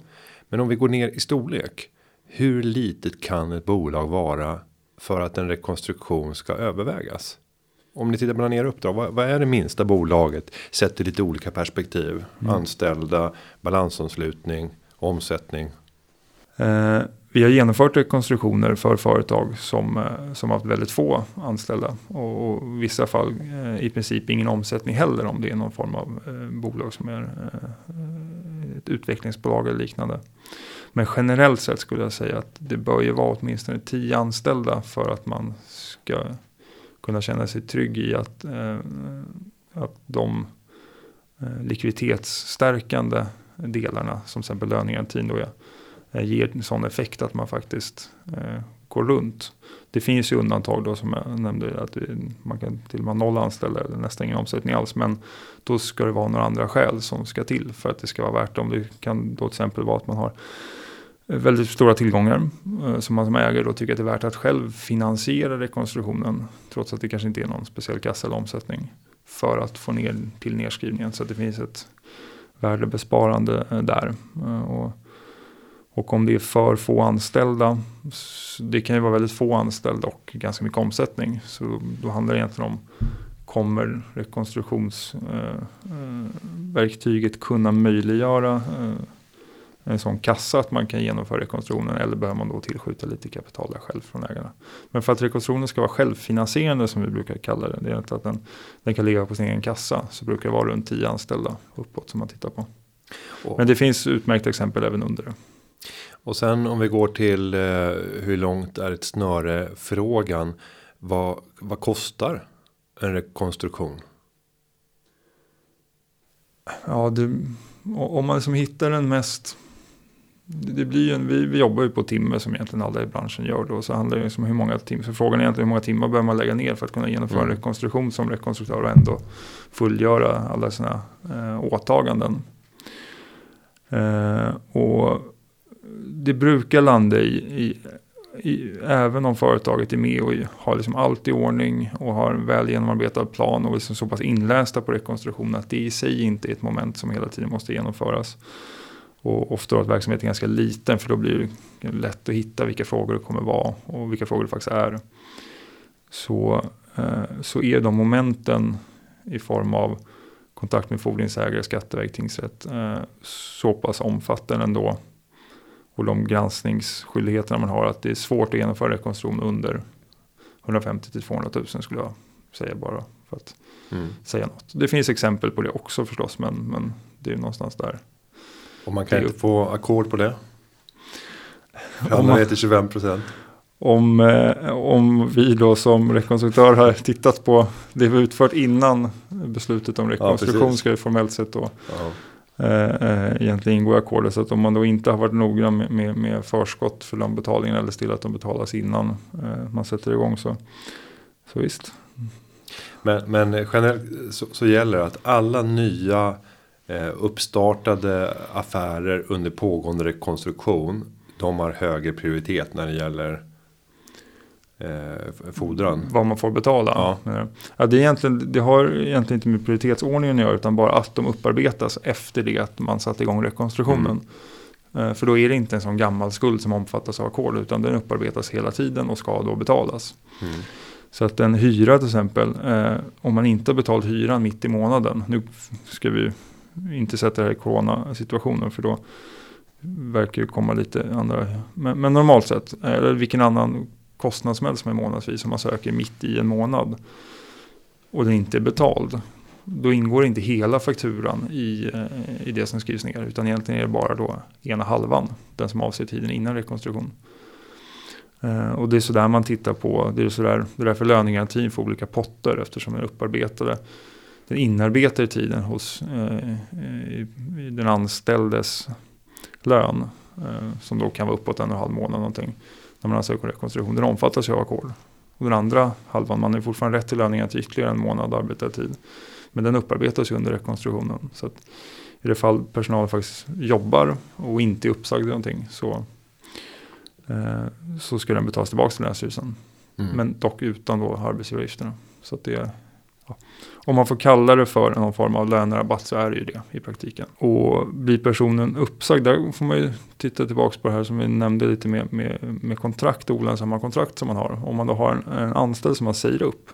Men om vi går ner i storlek. Hur litet kan ett bolag vara för att en rekonstruktion ska övervägas? Om ni tittar på ner uppdrag, vad, vad är det minsta bolaget sett i lite olika perspektiv? Mm. Anställda, balansomslutning, omsättning. Eh, vi har genomfört rekonstruktioner för företag som, eh, som haft väldigt få anställda. Och, och i vissa fall eh, i princip ingen omsättning heller om det är någon form av eh, bolag som är eh, ett utvecklingsbolag eller liknande. Men generellt sett skulle jag säga att det bör ju vara åtminstone tio anställda för att man ska kunna känna sig trygg i att, eh, att de eh, likviditetsstärkande delarna som till exempel lönegarantin då är, eh, ger en sån effekt att man faktiskt eh, går runt. Det finns ju undantag då som jag nämnde att man kan till och med ha noll anställda eller nästan ingen omsättning alls. Men då ska det vara några andra skäl som ska till för att det ska vara värt det. Om det kan då till exempel vara att man har väldigt stora tillgångar eh, som man som ägare då tycker att det är värt att själv finansiera rekonstruktionen trots att det kanske inte är någon speciell kassa eller omsättning för att få ner till nedskrivningen så att det finns ett värdebesparande eh, där. Eh, och, och om det är för få anställda, det kan ju vara väldigt få anställda och ganska mycket omsättning. Så då handlar det egentligen om kommer rekonstruktionsverktyget kunna möjliggöra en sån kassa att man kan genomföra rekonstruktionen eller behöver man då tillskjuta lite kapital där själv från ägarna. Men för att rekonstruktionen ska vara självfinansierande som vi brukar kalla det, det är inte att den, den kan leva på sin egen kassa, så brukar det vara runt 10 anställda uppåt som man tittar på. Och, Men det finns utmärkta exempel även under det. Och sen om vi går till eh, hur långt är ett snöre frågan. Vad, vad kostar en rekonstruktion? Ja, det, om man liksom hittar den mest det blir en, vi, vi jobbar ju på timme som egentligen alla i branschen gör då. Så handlar det om hur många timmar, så frågan är egentligen hur många timmar behöver man lägga ner för att kunna genomföra mm. en rekonstruktion som rekonstruktör och ändå fullgöra alla sina eh, åtaganden. Eh, och det brukar landa i, i, i, även om företaget är med och har liksom allt i ordning och har en väl genomarbetad plan och liksom så pass inlästa på rekonstruktion att det i sig inte är ett moment som hela tiden måste genomföras. Och ofta att verksamheten är ganska liten för då blir det lätt att hitta vilka frågor det kommer vara och vilka frågor det faktiskt är. Så, eh, så är de momenten i form av kontakt med fordringsägare, skatteverk, tingsrätt eh, så pass omfattande ändå. Och de granskningsskyldigheterna man har att det är svårt att genomföra rekonstruktion under 150 till 200 000 skulle jag säga bara för att mm. säga något. Det finns exempel på det också förstås men, men det är någonstans där och man kan inte få ackord på det? Förhandlar ner till 25 procent. Om, eh, om vi då som rekonstruktör har tittat på det vi utfört innan beslutet om rekonstruktion ja, ska ju formellt sett då ja. eh, eh egentligen ingå i ackordet. Så att om man då inte har varit noggrann med, med, med förskott för de betalningarna eller still att de betalas innan eh, man sätter igång så, så visst. Men, men generellt så, så gäller att alla nya uppstartade affärer under pågående rekonstruktion. De har högre prioritet när det gäller eh, fordran. Vad man får betala. Ja. Ja, det, är egentligen, det har egentligen inte med prioritetsordningen att göra utan bara att de upparbetas efter det att man satte igång rekonstruktionen. Mm. Eh, för då är det inte en sån gammal skuld som omfattas av ackord utan den upparbetas hela tiden och ska då betalas. Mm. Så att en hyra till exempel, eh, om man inte har betalt hyran mitt i månaden, nu ska vi inte sätta det här i coronasituationen för då verkar det komma lite andra. Men, men normalt sett, eller vilken annan kostnad som helst som är månadsvis om man söker mitt i en månad och den inte är betald. Då ingår inte hela fakturan i, eh, i det som skrivs ner utan egentligen är det bara då ena halvan, den som avser tiden innan rekonstruktion. Uh, och det är sådär man tittar på, det är, sådär, det är därför lönegarantin får olika potter eftersom den är upparbetade den inarbetade tiden hos uh, i, i den anställdes lön uh, som då kan vara uppåt en och en halv månad någonting när man ansöker om rekonstruktion. Den omfattas ju av ackord. Och den andra halvan, man har fortfarande rätt till lönegaranti ytterligare en månad arbetad tid. Men den upparbetas ju under rekonstruktionen. Så att i det fall personalen faktiskt jobbar och inte är uppsagd eller någonting så Eh, så ska den betalas tillbaka till Länsstyrelsen. Mm. Men dock utan då arbetsgivaravgifterna. Så att det ja. Om man får kalla det för någon form av lönerabatt så är det ju det i praktiken. Och blir personen uppsagd, där får man ju titta tillbaka på det här som vi nämnde lite med, med, med kontrakt, olönsamma kontrakt som man har. Om man då har en, en anställd som man säger upp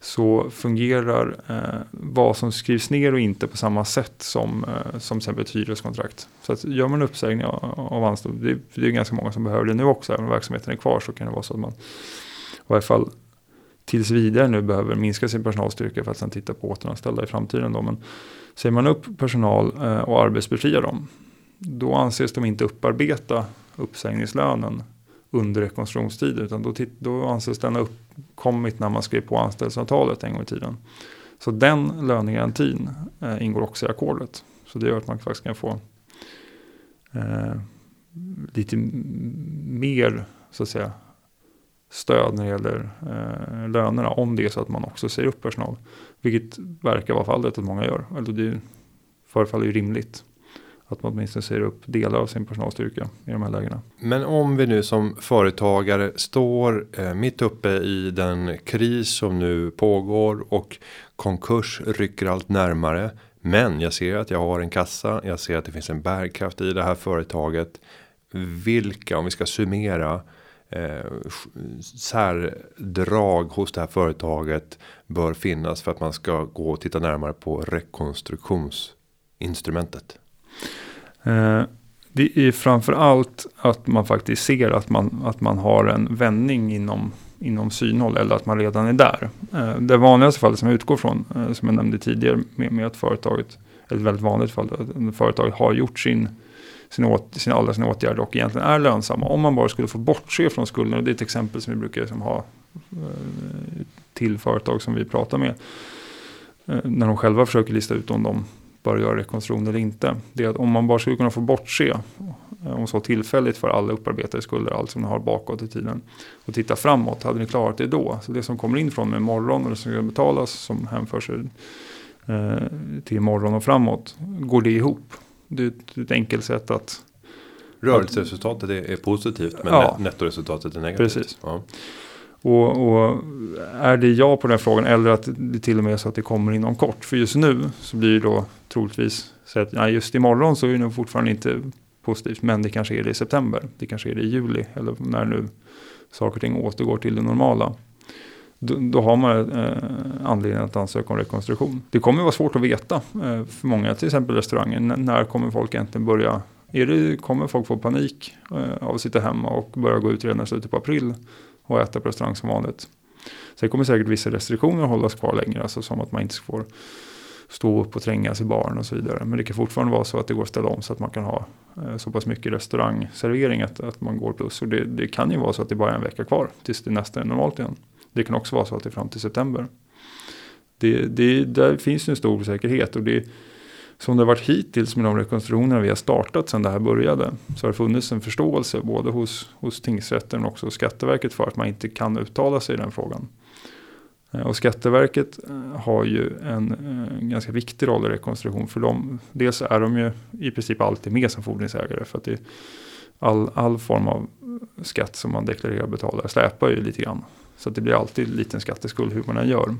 så fungerar eh, vad som skrivs ner och inte på samma sätt som, eh, som exempel ett hyreskontrakt. Så att gör man uppsägning av, av anställd, det, det är ganska många som behöver det nu också, även om verksamheten är kvar så kan det vara så att man i varje fall tills vidare nu behöver minska sin personalstyrka för att sen titta på återanställda i framtiden. Då. Men säger man upp personal eh, och arbetsbefriar dem, då anses de inte upparbeta uppsägningslönen under rekonstruktionstiden. Utan då, då anses den ha uppkommit när man skrev på anställningsavtalet en gång i tiden. Så den lönegarantin eh, ingår också i ackordet. Så det gör att man faktiskt kan få eh, lite mer så att säga, stöd när det gäller eh, lönerna. Om det är så att man också säger upp personal. Vilket verkar vara fallet att många gör. Alltså det förefaller ju rimligt att man åtminstone säger upp delar av sin personalstyrka i de här lägena. Men om vi nu som företagare står eh, mitt uppe i den kris som nu pågår och konkurs rycker allt närmare. Men jag ser att jag har en kassa. Jag ser att det finns en bärkraft i det här företaget. Vilka, om vi ska summera eh, särdrag hos det här företaget bör finnas för att man ska gå och titta närmare på rekonstruktionsinstrumentet. Eh, det är framför allt att man faktiskt ser att man, att man har en vändning inom, inom synhåll eller att man redan är där. Eh, det vanligaste fallet som jag utgår från, eh, som jag nämnde tidigare med, med att företaget, ett väldigt vanligt fall, att företaget har gjort sin, sin, åt, sin, alla sina åtgärder och egentligen är lönsamma. Om man bara skulle få bortse från skulden, och det är ett exempel som vi brukar liksom ha eh, till företag som vi pratar med. Eh, när de själva försöker lista ut om de bör göra rekonstruktion eller inte. Det är att om man bara skulle kunna få bortse, eh, om så tillfälligt för alla upparbetade skulder, allt som ni har bakåt i tiden, och titta framåt, hade ni klarat det då? Så det som kommer in från med morgon och det som ska betalas, som hänför sig till morgon och framåt, går det ihop? Det är ett, ett enkelt sätt att Rörelseresultatet är, är positivt men ja, nettoresultatet är negativt. Precis. Ja. Och, och, är det ja på den frågan eller att det till och med är så att det kommer inom kort. För just nu så blir det då troligtvis så att nej, just imorgon så är det nog fortfarande inte positivt. Men det kanske är det i september. Det kanske är det i juli eller när nu saker och ting återgår till det normala. Då, då har man eh, anledning att ansöka om rekonstruktion. Det kommer vara svårt att veta eh, för många, till exempel restauranger. N när kommer folk egentligen börja är det, kommer folk få panik eh, av att sitta hemma och börja gå ut redan i slutet på april? och äta på restaurang som vanligt. Sen kommer säkert vissa restriktioner att hållas kvar längre, alltså som att man inte får stå upp och trängas i baren och så vidare. Men det kan fortfarande vara så att det går att ställa om så att man kan ha eh, så pass mycket restaurangservering att, att man går plus. Och det, det, kan ju vara så att det bara är en vecka kvar tills det nästa är normalt igen. Det kan också vara så att det är fram till september. Det, det, där finns en stor osäkerhet och det, som det har varit hittills med de rekonstruktioner vi har startat sedan det här började så har det funnits en förståelse både hos, hos tingsrätten och också hos Skatteverket för att man inte kan uttala sig i den frågan. Eh, och Skatteverket eh, har ju en, en, ganska viktig roll i rekonstruktion för dem. Dels är de ju i princip alltid med som fordringsägare för att det all, all form av skatt som man deklarerar och betalar släpar ju lite grann. Så det blir alltid en liten skatteskuld hur man än gör.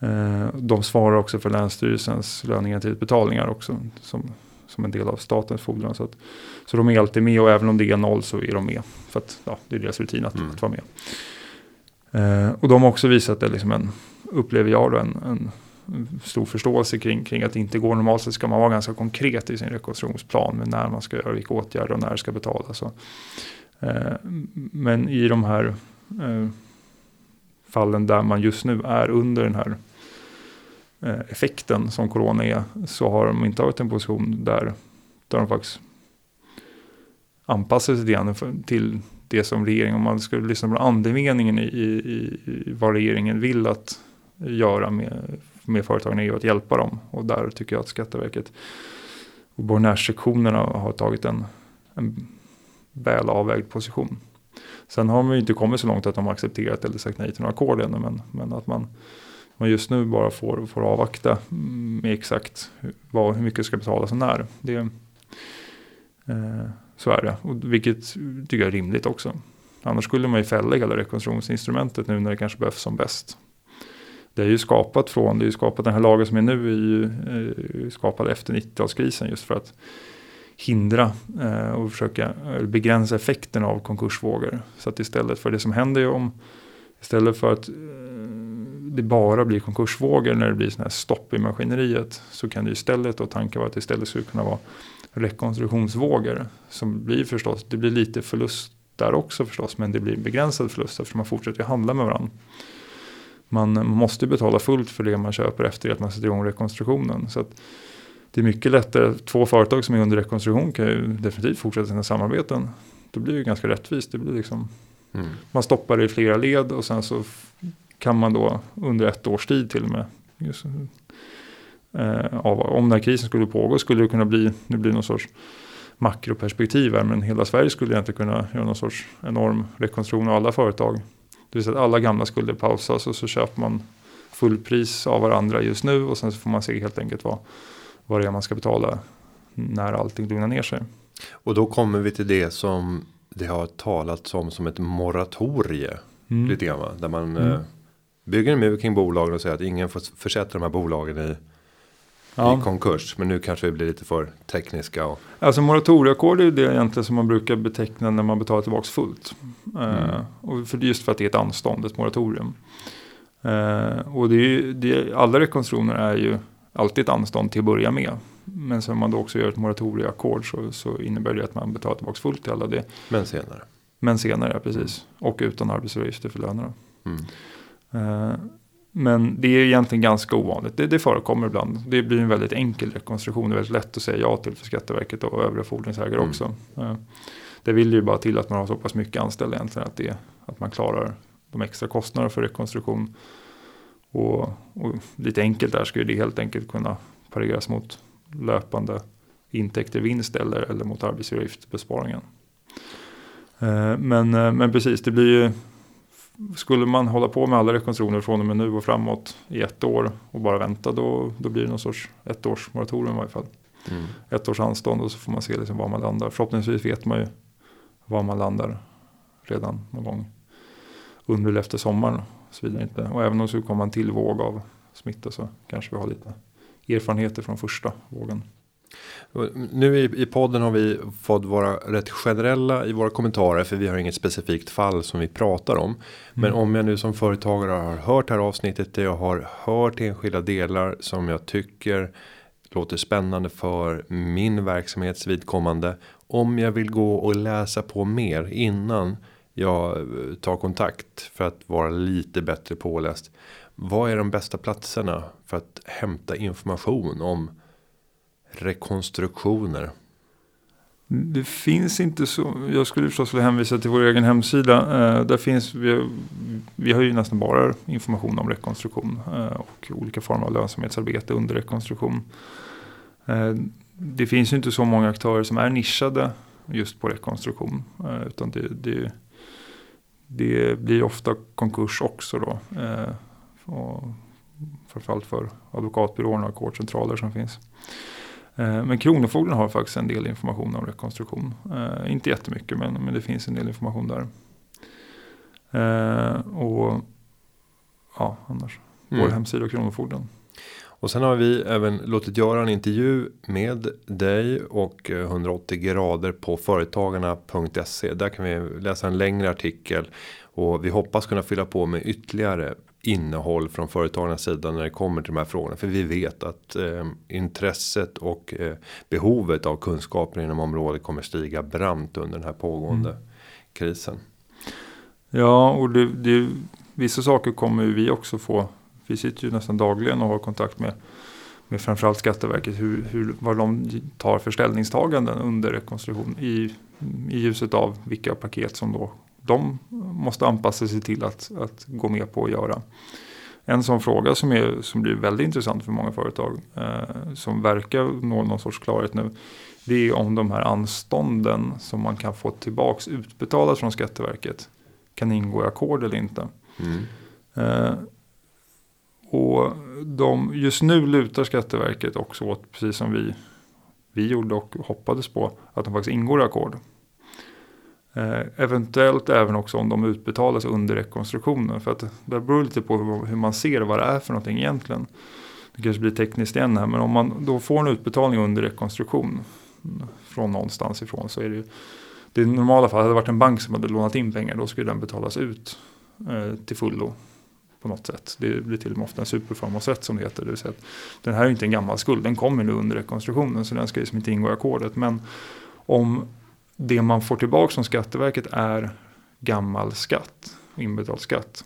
Eh, de svarar också för Länsstyrelsens lönegarantiutbetalningar också som, som en del av statens fordran. Så, att, så de är alltid med och även om det är noll så är de med. För att ja, det är deras rutin att, mm. att vara med. Eh, och de har också visat det liksom en, upplever jag då, en, en, stor förståelse kring, kring att det inte går. Normalt sett ska man vara ganska konkret i sin rekonstruktionsplan med när man ska göra vilka åtgärder och när det ska betalas. Eh, men i de här eh, fallen där man just nu är under den här eh, effekten som corona är så har de inte en position där, där de faktiskt anpassar sig lite till det som regeringen, om man skulle lyssna på andemeningen i, i, i vad regeringen vill att göra med, med företagen är ju att hjälpa dem. Och där tycker jag att Skatteverket och borgenärssektionerna har tagit en, en väl avvägd position. Sen har man ju inte kommit så långt att de har accepterat eller sagt nej till några ackord ännu. Men, men att man, man just nu bara får, får avvakta mm, med exakt vad, hur mycket ska betalas och när. Det, eh, så är det, och vilket tycker jag är rimligt också. Annars skulle man ju fälla hela rekonstruktionsinstrumentet nu när det kanske behövs som bäst. Det är ju skapat från, det är ju skapat den här lagen som är nu är ju eh, skapad efter 90-talskrisen just för att hindra eh, och försöka eh, begränsa effekten av konkursvågor. Så att istället för det som händer ju om, istället för att eh, det bara blir konkursvågor när det blir sådana här stopp i maskineriet så kan det istället och tanken var att det istället skulle kunna vara rekonstruktionsvågor. Som blir förstås, det blir lite förlust där också förstås men det blir begränsad förlust eftersom man fortsätter handla med varandra. Man, man måste betala fullt för det man köper efter att man sätter igång rekonstruktionen. Så att det är mycket lättare, två företag som är under rekonstruktion kan ju definitivt fortsätta sina samarbeten. Då blir det ganska rättvist. Det blir liksom, mm. Man stoppar det i flera led och sen så kan man då under ett års tid till och med just, eh, av, om den här krisen skulle pågå skulle det kunna bli, nu blir någon sorts makroperspektiv här, men hela Sverige skulle egentligen kunna göra någon sorts enorm rekonstruktion av alla företag. Det vill säga att alla gamla skulder pausas och så köper man fullpris av varandra just nu och sen så får man se helt enkelt vad, vad det är man ska betala när allting lugnar ner sig. Och då kommer vi till det som det har talats om som ett moratorie. Mm. Lite grann? Där man mm. eh, bygger en mur kring bolagen och säger att ingen får försätta de här bolagen i ja. i konkurs. Men nu kanske vi blir lite för tekniska. Och... Alltså moratorieackord är det egentligen som man brukar beteckna när man betalar tillbaka fullt. Mm. Uh, och för, just för att det är ett anstånd, ett moratorium. Uh, och det är, det, alla rekonstruktioner är ju alltid ett anstånd till att börja med. Men sen man då också gör ett moratorieackord så, så innebär det att man betalar tillbaka fullt till alla det. Men senare. Men senare, precis. Och utan arbetsgivaravgifter för lönerna. Mm. Uh, men det är egentligen ganska ovanligt. Det, det förekommer ibland. Det blir en väldigt enkel rekonstruktion. Det är väldigt lätt att säga ja till för Skatteverket och övriga fordringsägare mm. också. Det vill ju bara till att man har så pass mycket anställda egentligen att, det, att man klarar de extra kostnaderna för rekonstruktion. Och, och lite enkelt där skulle det helt enkelt kunna pareras mot löpande intäkter, vinst eller, eller mot arbetsgivaravgiftsbesparingen. Eh, men, eh, men precis, det blir ju skulle man hålla på med alla rekonstruktioner från och med nu och framåt i ett år och bara vänta då, då blir det någon sorts ett års moratorium i varje fall. Mm. Ett års anstånd och så får man se liksom var man landar. Förhoppningsvis vet man ju var man landar redan någon gång under eller efter sommaren. Och, så vidare. Inte. och även om det skulle komma en till våg av smitta så kanske vi har lite erfarenheter från första vågen. Nu i, i podden har vi fått vara rätt generella i våra kommentarer för vi har inget specifikt fall som vi pratar om. Mm. Men om jag nu som företagare har hört det här avsnittet där jag har hört enskilda delar som jag tycker låter spännande för min verksamhets vidkommande. Om jag vill gå och läsa på mer innan jag eh, tar kontakt för att vara lite bättre påläst. Vad är de bästa platserna för att hämta information om rekonstruktioner? Det finns inte så. Jag skulle förstås vilja hänvisa till vår egen hemsida. Eh, där finns vi, vi har ju nästan bara information om rekonstruktion eh, och olika former av lönsamhetsarbete under rekonstruktion. Eh, det finns ju inte så många aktörer som är nischade just på rekonstruktion. Eh, utan det, det, det, blir ofta konkurs också då. Eh, och framförallt för advokatbyråerna och ackordscentraler som finns. Eh, men Kronofogden har faktiskt en del information om rekonstruktion. Eh, inte jättemycket men, men det finns en del information där. Och ja, annars. Mm. Vår hemsida och Kronofogden. Och sen har vi även låtit göra en intervju med dig och 180 grader på företagarna.se. Där kan vi läsa en längre artikel och vi hoppas kunna fylla på med ytterligare innehåll från företagarnas sida när det kommer till de här frågorna. För vi vet att eh, intresset och eh, behovet av kunskaper inom området kommer stiga brant under den här pågående mm. krisen. Ja, och det, det, vissa saker kommer vi också få. Vi sitter ju nästan dagligen och har kontakt med med framförallt Skatteverket hur, hur, vad de tar för ställningstaganden under rekonstruktion i, i ljuset av vilka paket som då de måste anpassa sig till att, att gå med på att göra. En sån fråga som, är, som blir väldigt intressant för många företag eh, som verkar nå någon sorts klarhet nu. Det är om de här anstånden som man kan få tillbaks utbetalat från Skatteverket kan ingå i ackord eller inte. Mm. Eh, och de, just nu lutar Skatteverket också åt, precis som vi, vi gjorde och hoppades på, att de faktiskt ingår i ackord. Eh, eventuellt även också om de utbetalas under rekonstruktionen. För att det beror lite på hur, hur, man ser vad det är för någonting egentligen. Det kanske blir tekniskt igen här, men om man då får en utbetalning under rekonstruktion från någonstans ifrån så är det ju det normala fall, hade det varit en bank som hade lånat in pengar då skulle den betalas ut eh, till fullo på något sätt. Det blir till och med ofta en superförmånsrätt som det heter. Det vill säga att den här är inte en gammal skuld, den kommer nu under rekonstruktionen så den ska liksom inte ingå i ackordet. Men om det man får tillbaka från Skatteverket är gammal skatt, inbetald skatt.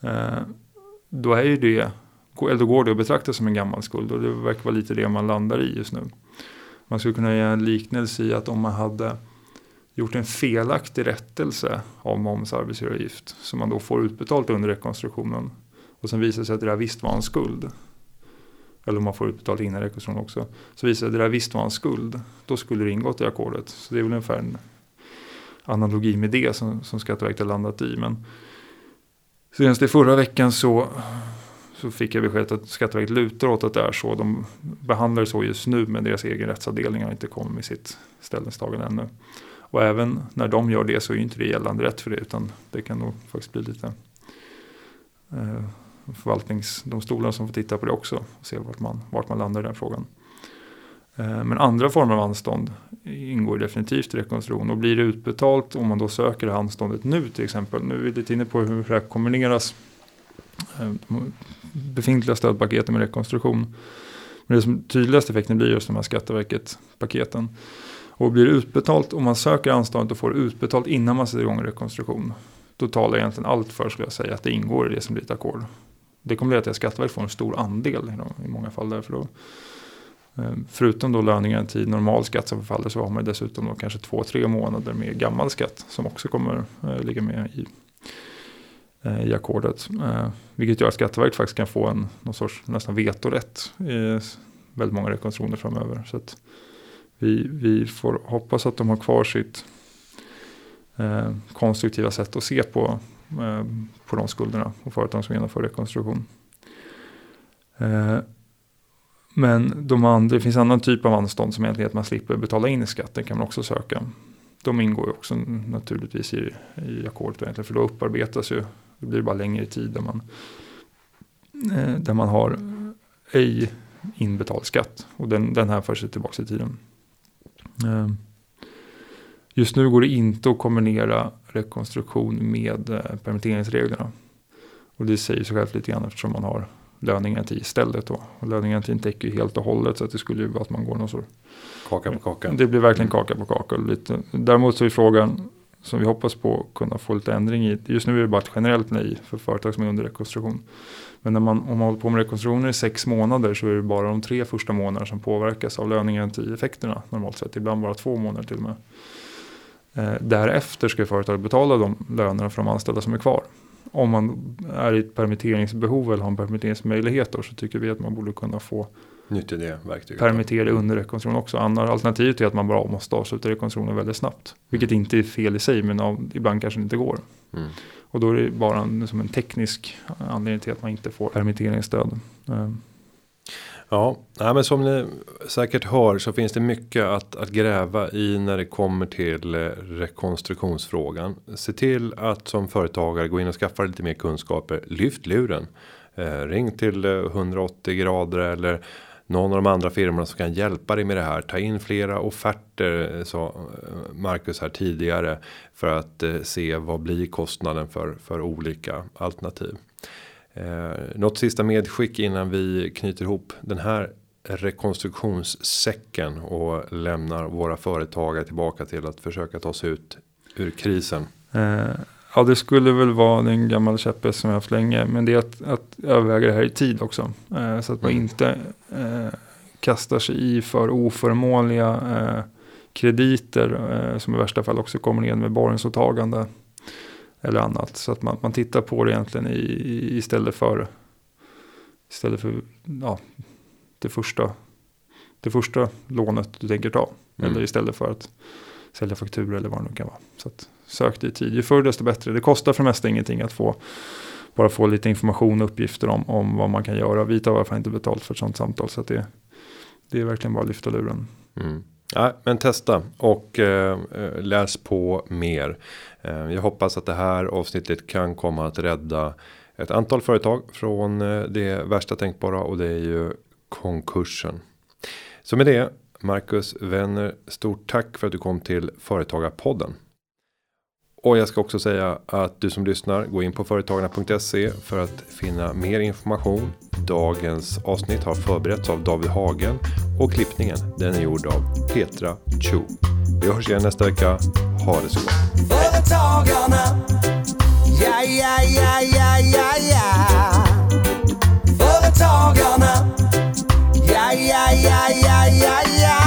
Eh, då är ju det, eller då går det att betrakta som en gammal skuld och det verkar vara lite det man landar i just nu. Man skulle kunna göra en liknelse i att om man hade gjort en felaktig rättelse av moms arbetsgivaravgift som man då får utbetalt under rekonstruktionen. Och sen visar det sig att det där visst var en skuld. Eller om man får utbetalt innan rekonstruktionen också. Så visar det sig att det där visst var en skuld. Då skulle det ingått i ackordet. Så det är väl ungefär en analogi med det som, som Skatteverket har landat i. Men senast i förra veckan så så fick jag beskedet att Skatteverket lutar åt att det är så. De behandlar det så just nu men deras egen rättsavdelning har inte kommit med sitt ställningstagande ännu. Och även när de gör det så är inte det gällande rätt för det utan det kan nog faktiskt bli lite eh, förvaltningsdomstolar som får titta på det också och se vart man, vart man landar i den frågan. Eh, men andra former av anstånd ingår definitivt i rekonstruktion och blir det utbetalt om man då söker anståndet nu till exempel. Nu är vi lite inne på hur det här kombineras. Eh, befintliga stödpaketen med rekonstruktion. Men det som tydligaste effekten blir just de här Skatteverket-paketen. Och blir det utbetalt om man söker anståndet och får det utbetalt innan man sätter igång en rekonstruktion. Då talar egentligen allt för skulle jag säga att det ingår i det som blir ett ackord. Det kommer leda till att Skatteverket får en stor andel i många fall därför då. Eh, förutom då lönegaranti, normal skatt som förfaller så har man dessutom då kanske två, tre månader med gammal skatt som också kommer eh, ligga med i, eh, i ackordet. Eh, vilket gör att Skatteverket faktiskt kan få en någon sorts nästan vetorätt i väldigt många rekonstruktioner framöver. Så att vi, vi får hoppas att de har kvar sitt eh, konstruktiva sätt att se på, eh, på de skulderna och företag som genomför rekonstruktion. Eh, men de andra, det finns annan typ av anstånd som egentligen att man slipper betala in i skatten kan man också söka. De ingår ju också naturligtvis i, i ackordet för då upparbetas ju, det blir bara längre tid där man, eh, där man har ej inbetald skatt och den, den här för sig tillbaka i tiden. Eh, just nu går det inte att kombinera rekonstruktion med eh, permitteringsreglerna. Och det säger sig självt lite grann eftersom man har lönegaranti istället. Då. Och lönegarantin täcker ju helt och hållet så att det skulle ju vara att man går någon sorts Kaka på kaka. Det blir verkligen kaka på kaka. Lite. Däremot så är frågan som vi hoppas på kunna få lite ändring i. Just nu är det bara ett generellt nej för företag som är under rekonstruktion. Men när man, om man håller på med rekonstruktioner i sex månader så är det bara de tre första månaderna som påverkas av lönegarantieffekterna normalt sett. Ibland bara två månader till och med. Eh, därefter ska företaget betala de lönerna för de anställda som är kvar. Om man är i ett permitteringsbehov eller har en permitteringsmöjlighet då, så tycker vi att man borde kunna få Nyttja det verktyget. Permittera under rekonstruktion också. Andra alternativet är att man bara måste avsluta rekonstruktionen väldigt snabbt. Vilket mm. inte är fel i sig men av, ibland kanske det inte går. Mm. Och då är det bara en, som en teknisk anledning till att man inte får permitteringsstöd. Ehm. Ja, nej, men som ni säkert hör så finns det mycket att, att gräva i när det kommer till eh, rekonstruktionsfrågan. Se till att som företagare gå in och skaffa lite mer kunskaper. Lyft luren. Eh, ring till 180 eh, grader eller någon av de andra firmorna som kan hjälpa dig med det här. Ta in flera offerter sa eh, Marcus här tidigare för att eh, se vad blir kostnaden för för olika alternativ. Eh, något sista medskick innan vi knyter ihop den här rekonstruktionssäcken och lämnar våra företagare tillbaka till att försöka ta sig ut ur krisen? Eh, ja, det skulle väl vara den gamla käpphäst som jag haft länge. Men det är att, att överväga det här i tid också. Eh, så att man mm. inte eh, kastar sig i för oförmånliga eh, krediter. Eh, som i värsta fall också kommer ned med borgensåtagande. Eller annat. Så att man, man tittar på det egentligen i, i, istället för istället för ja, det första, det första lånet du tänker ta. Mm. Eller istället för att sälja fakturor eller vad det nu kan vara. Så att sök det i tid. Ju förr desto bättre. Det kostar för det mesta ingenting att få bara få lite information och uppgifter om, om vad man kan göra. Vi tar i alla fall inte betalt för ett sånt samtal. Så att det, det är verkligen bara att lyfta luren. Mm. Ja, men testa och eh, eh, läs på mer. Eh, jag hoppas att det här avsnittet kan komma att rädda ett antal företag från eh, det värsta tänkbara och det är ju konkursen. Så med det Marcus Wenner, stort tack för att du kom till Företagarpodden. Och jag ska också säga att du som lyssnar, gå in på företagarna.se för att finna mer information. Dagens avsnitt har förberetts av David Hagen och klippningen den är gjord av Petra Chu. Vi hörs igen nästa vecka. Ha det så gott. Företagarna, ja, ja, ja, ja, ja, ja. Företagarna, ja, ja, ja, ja, ja, ja.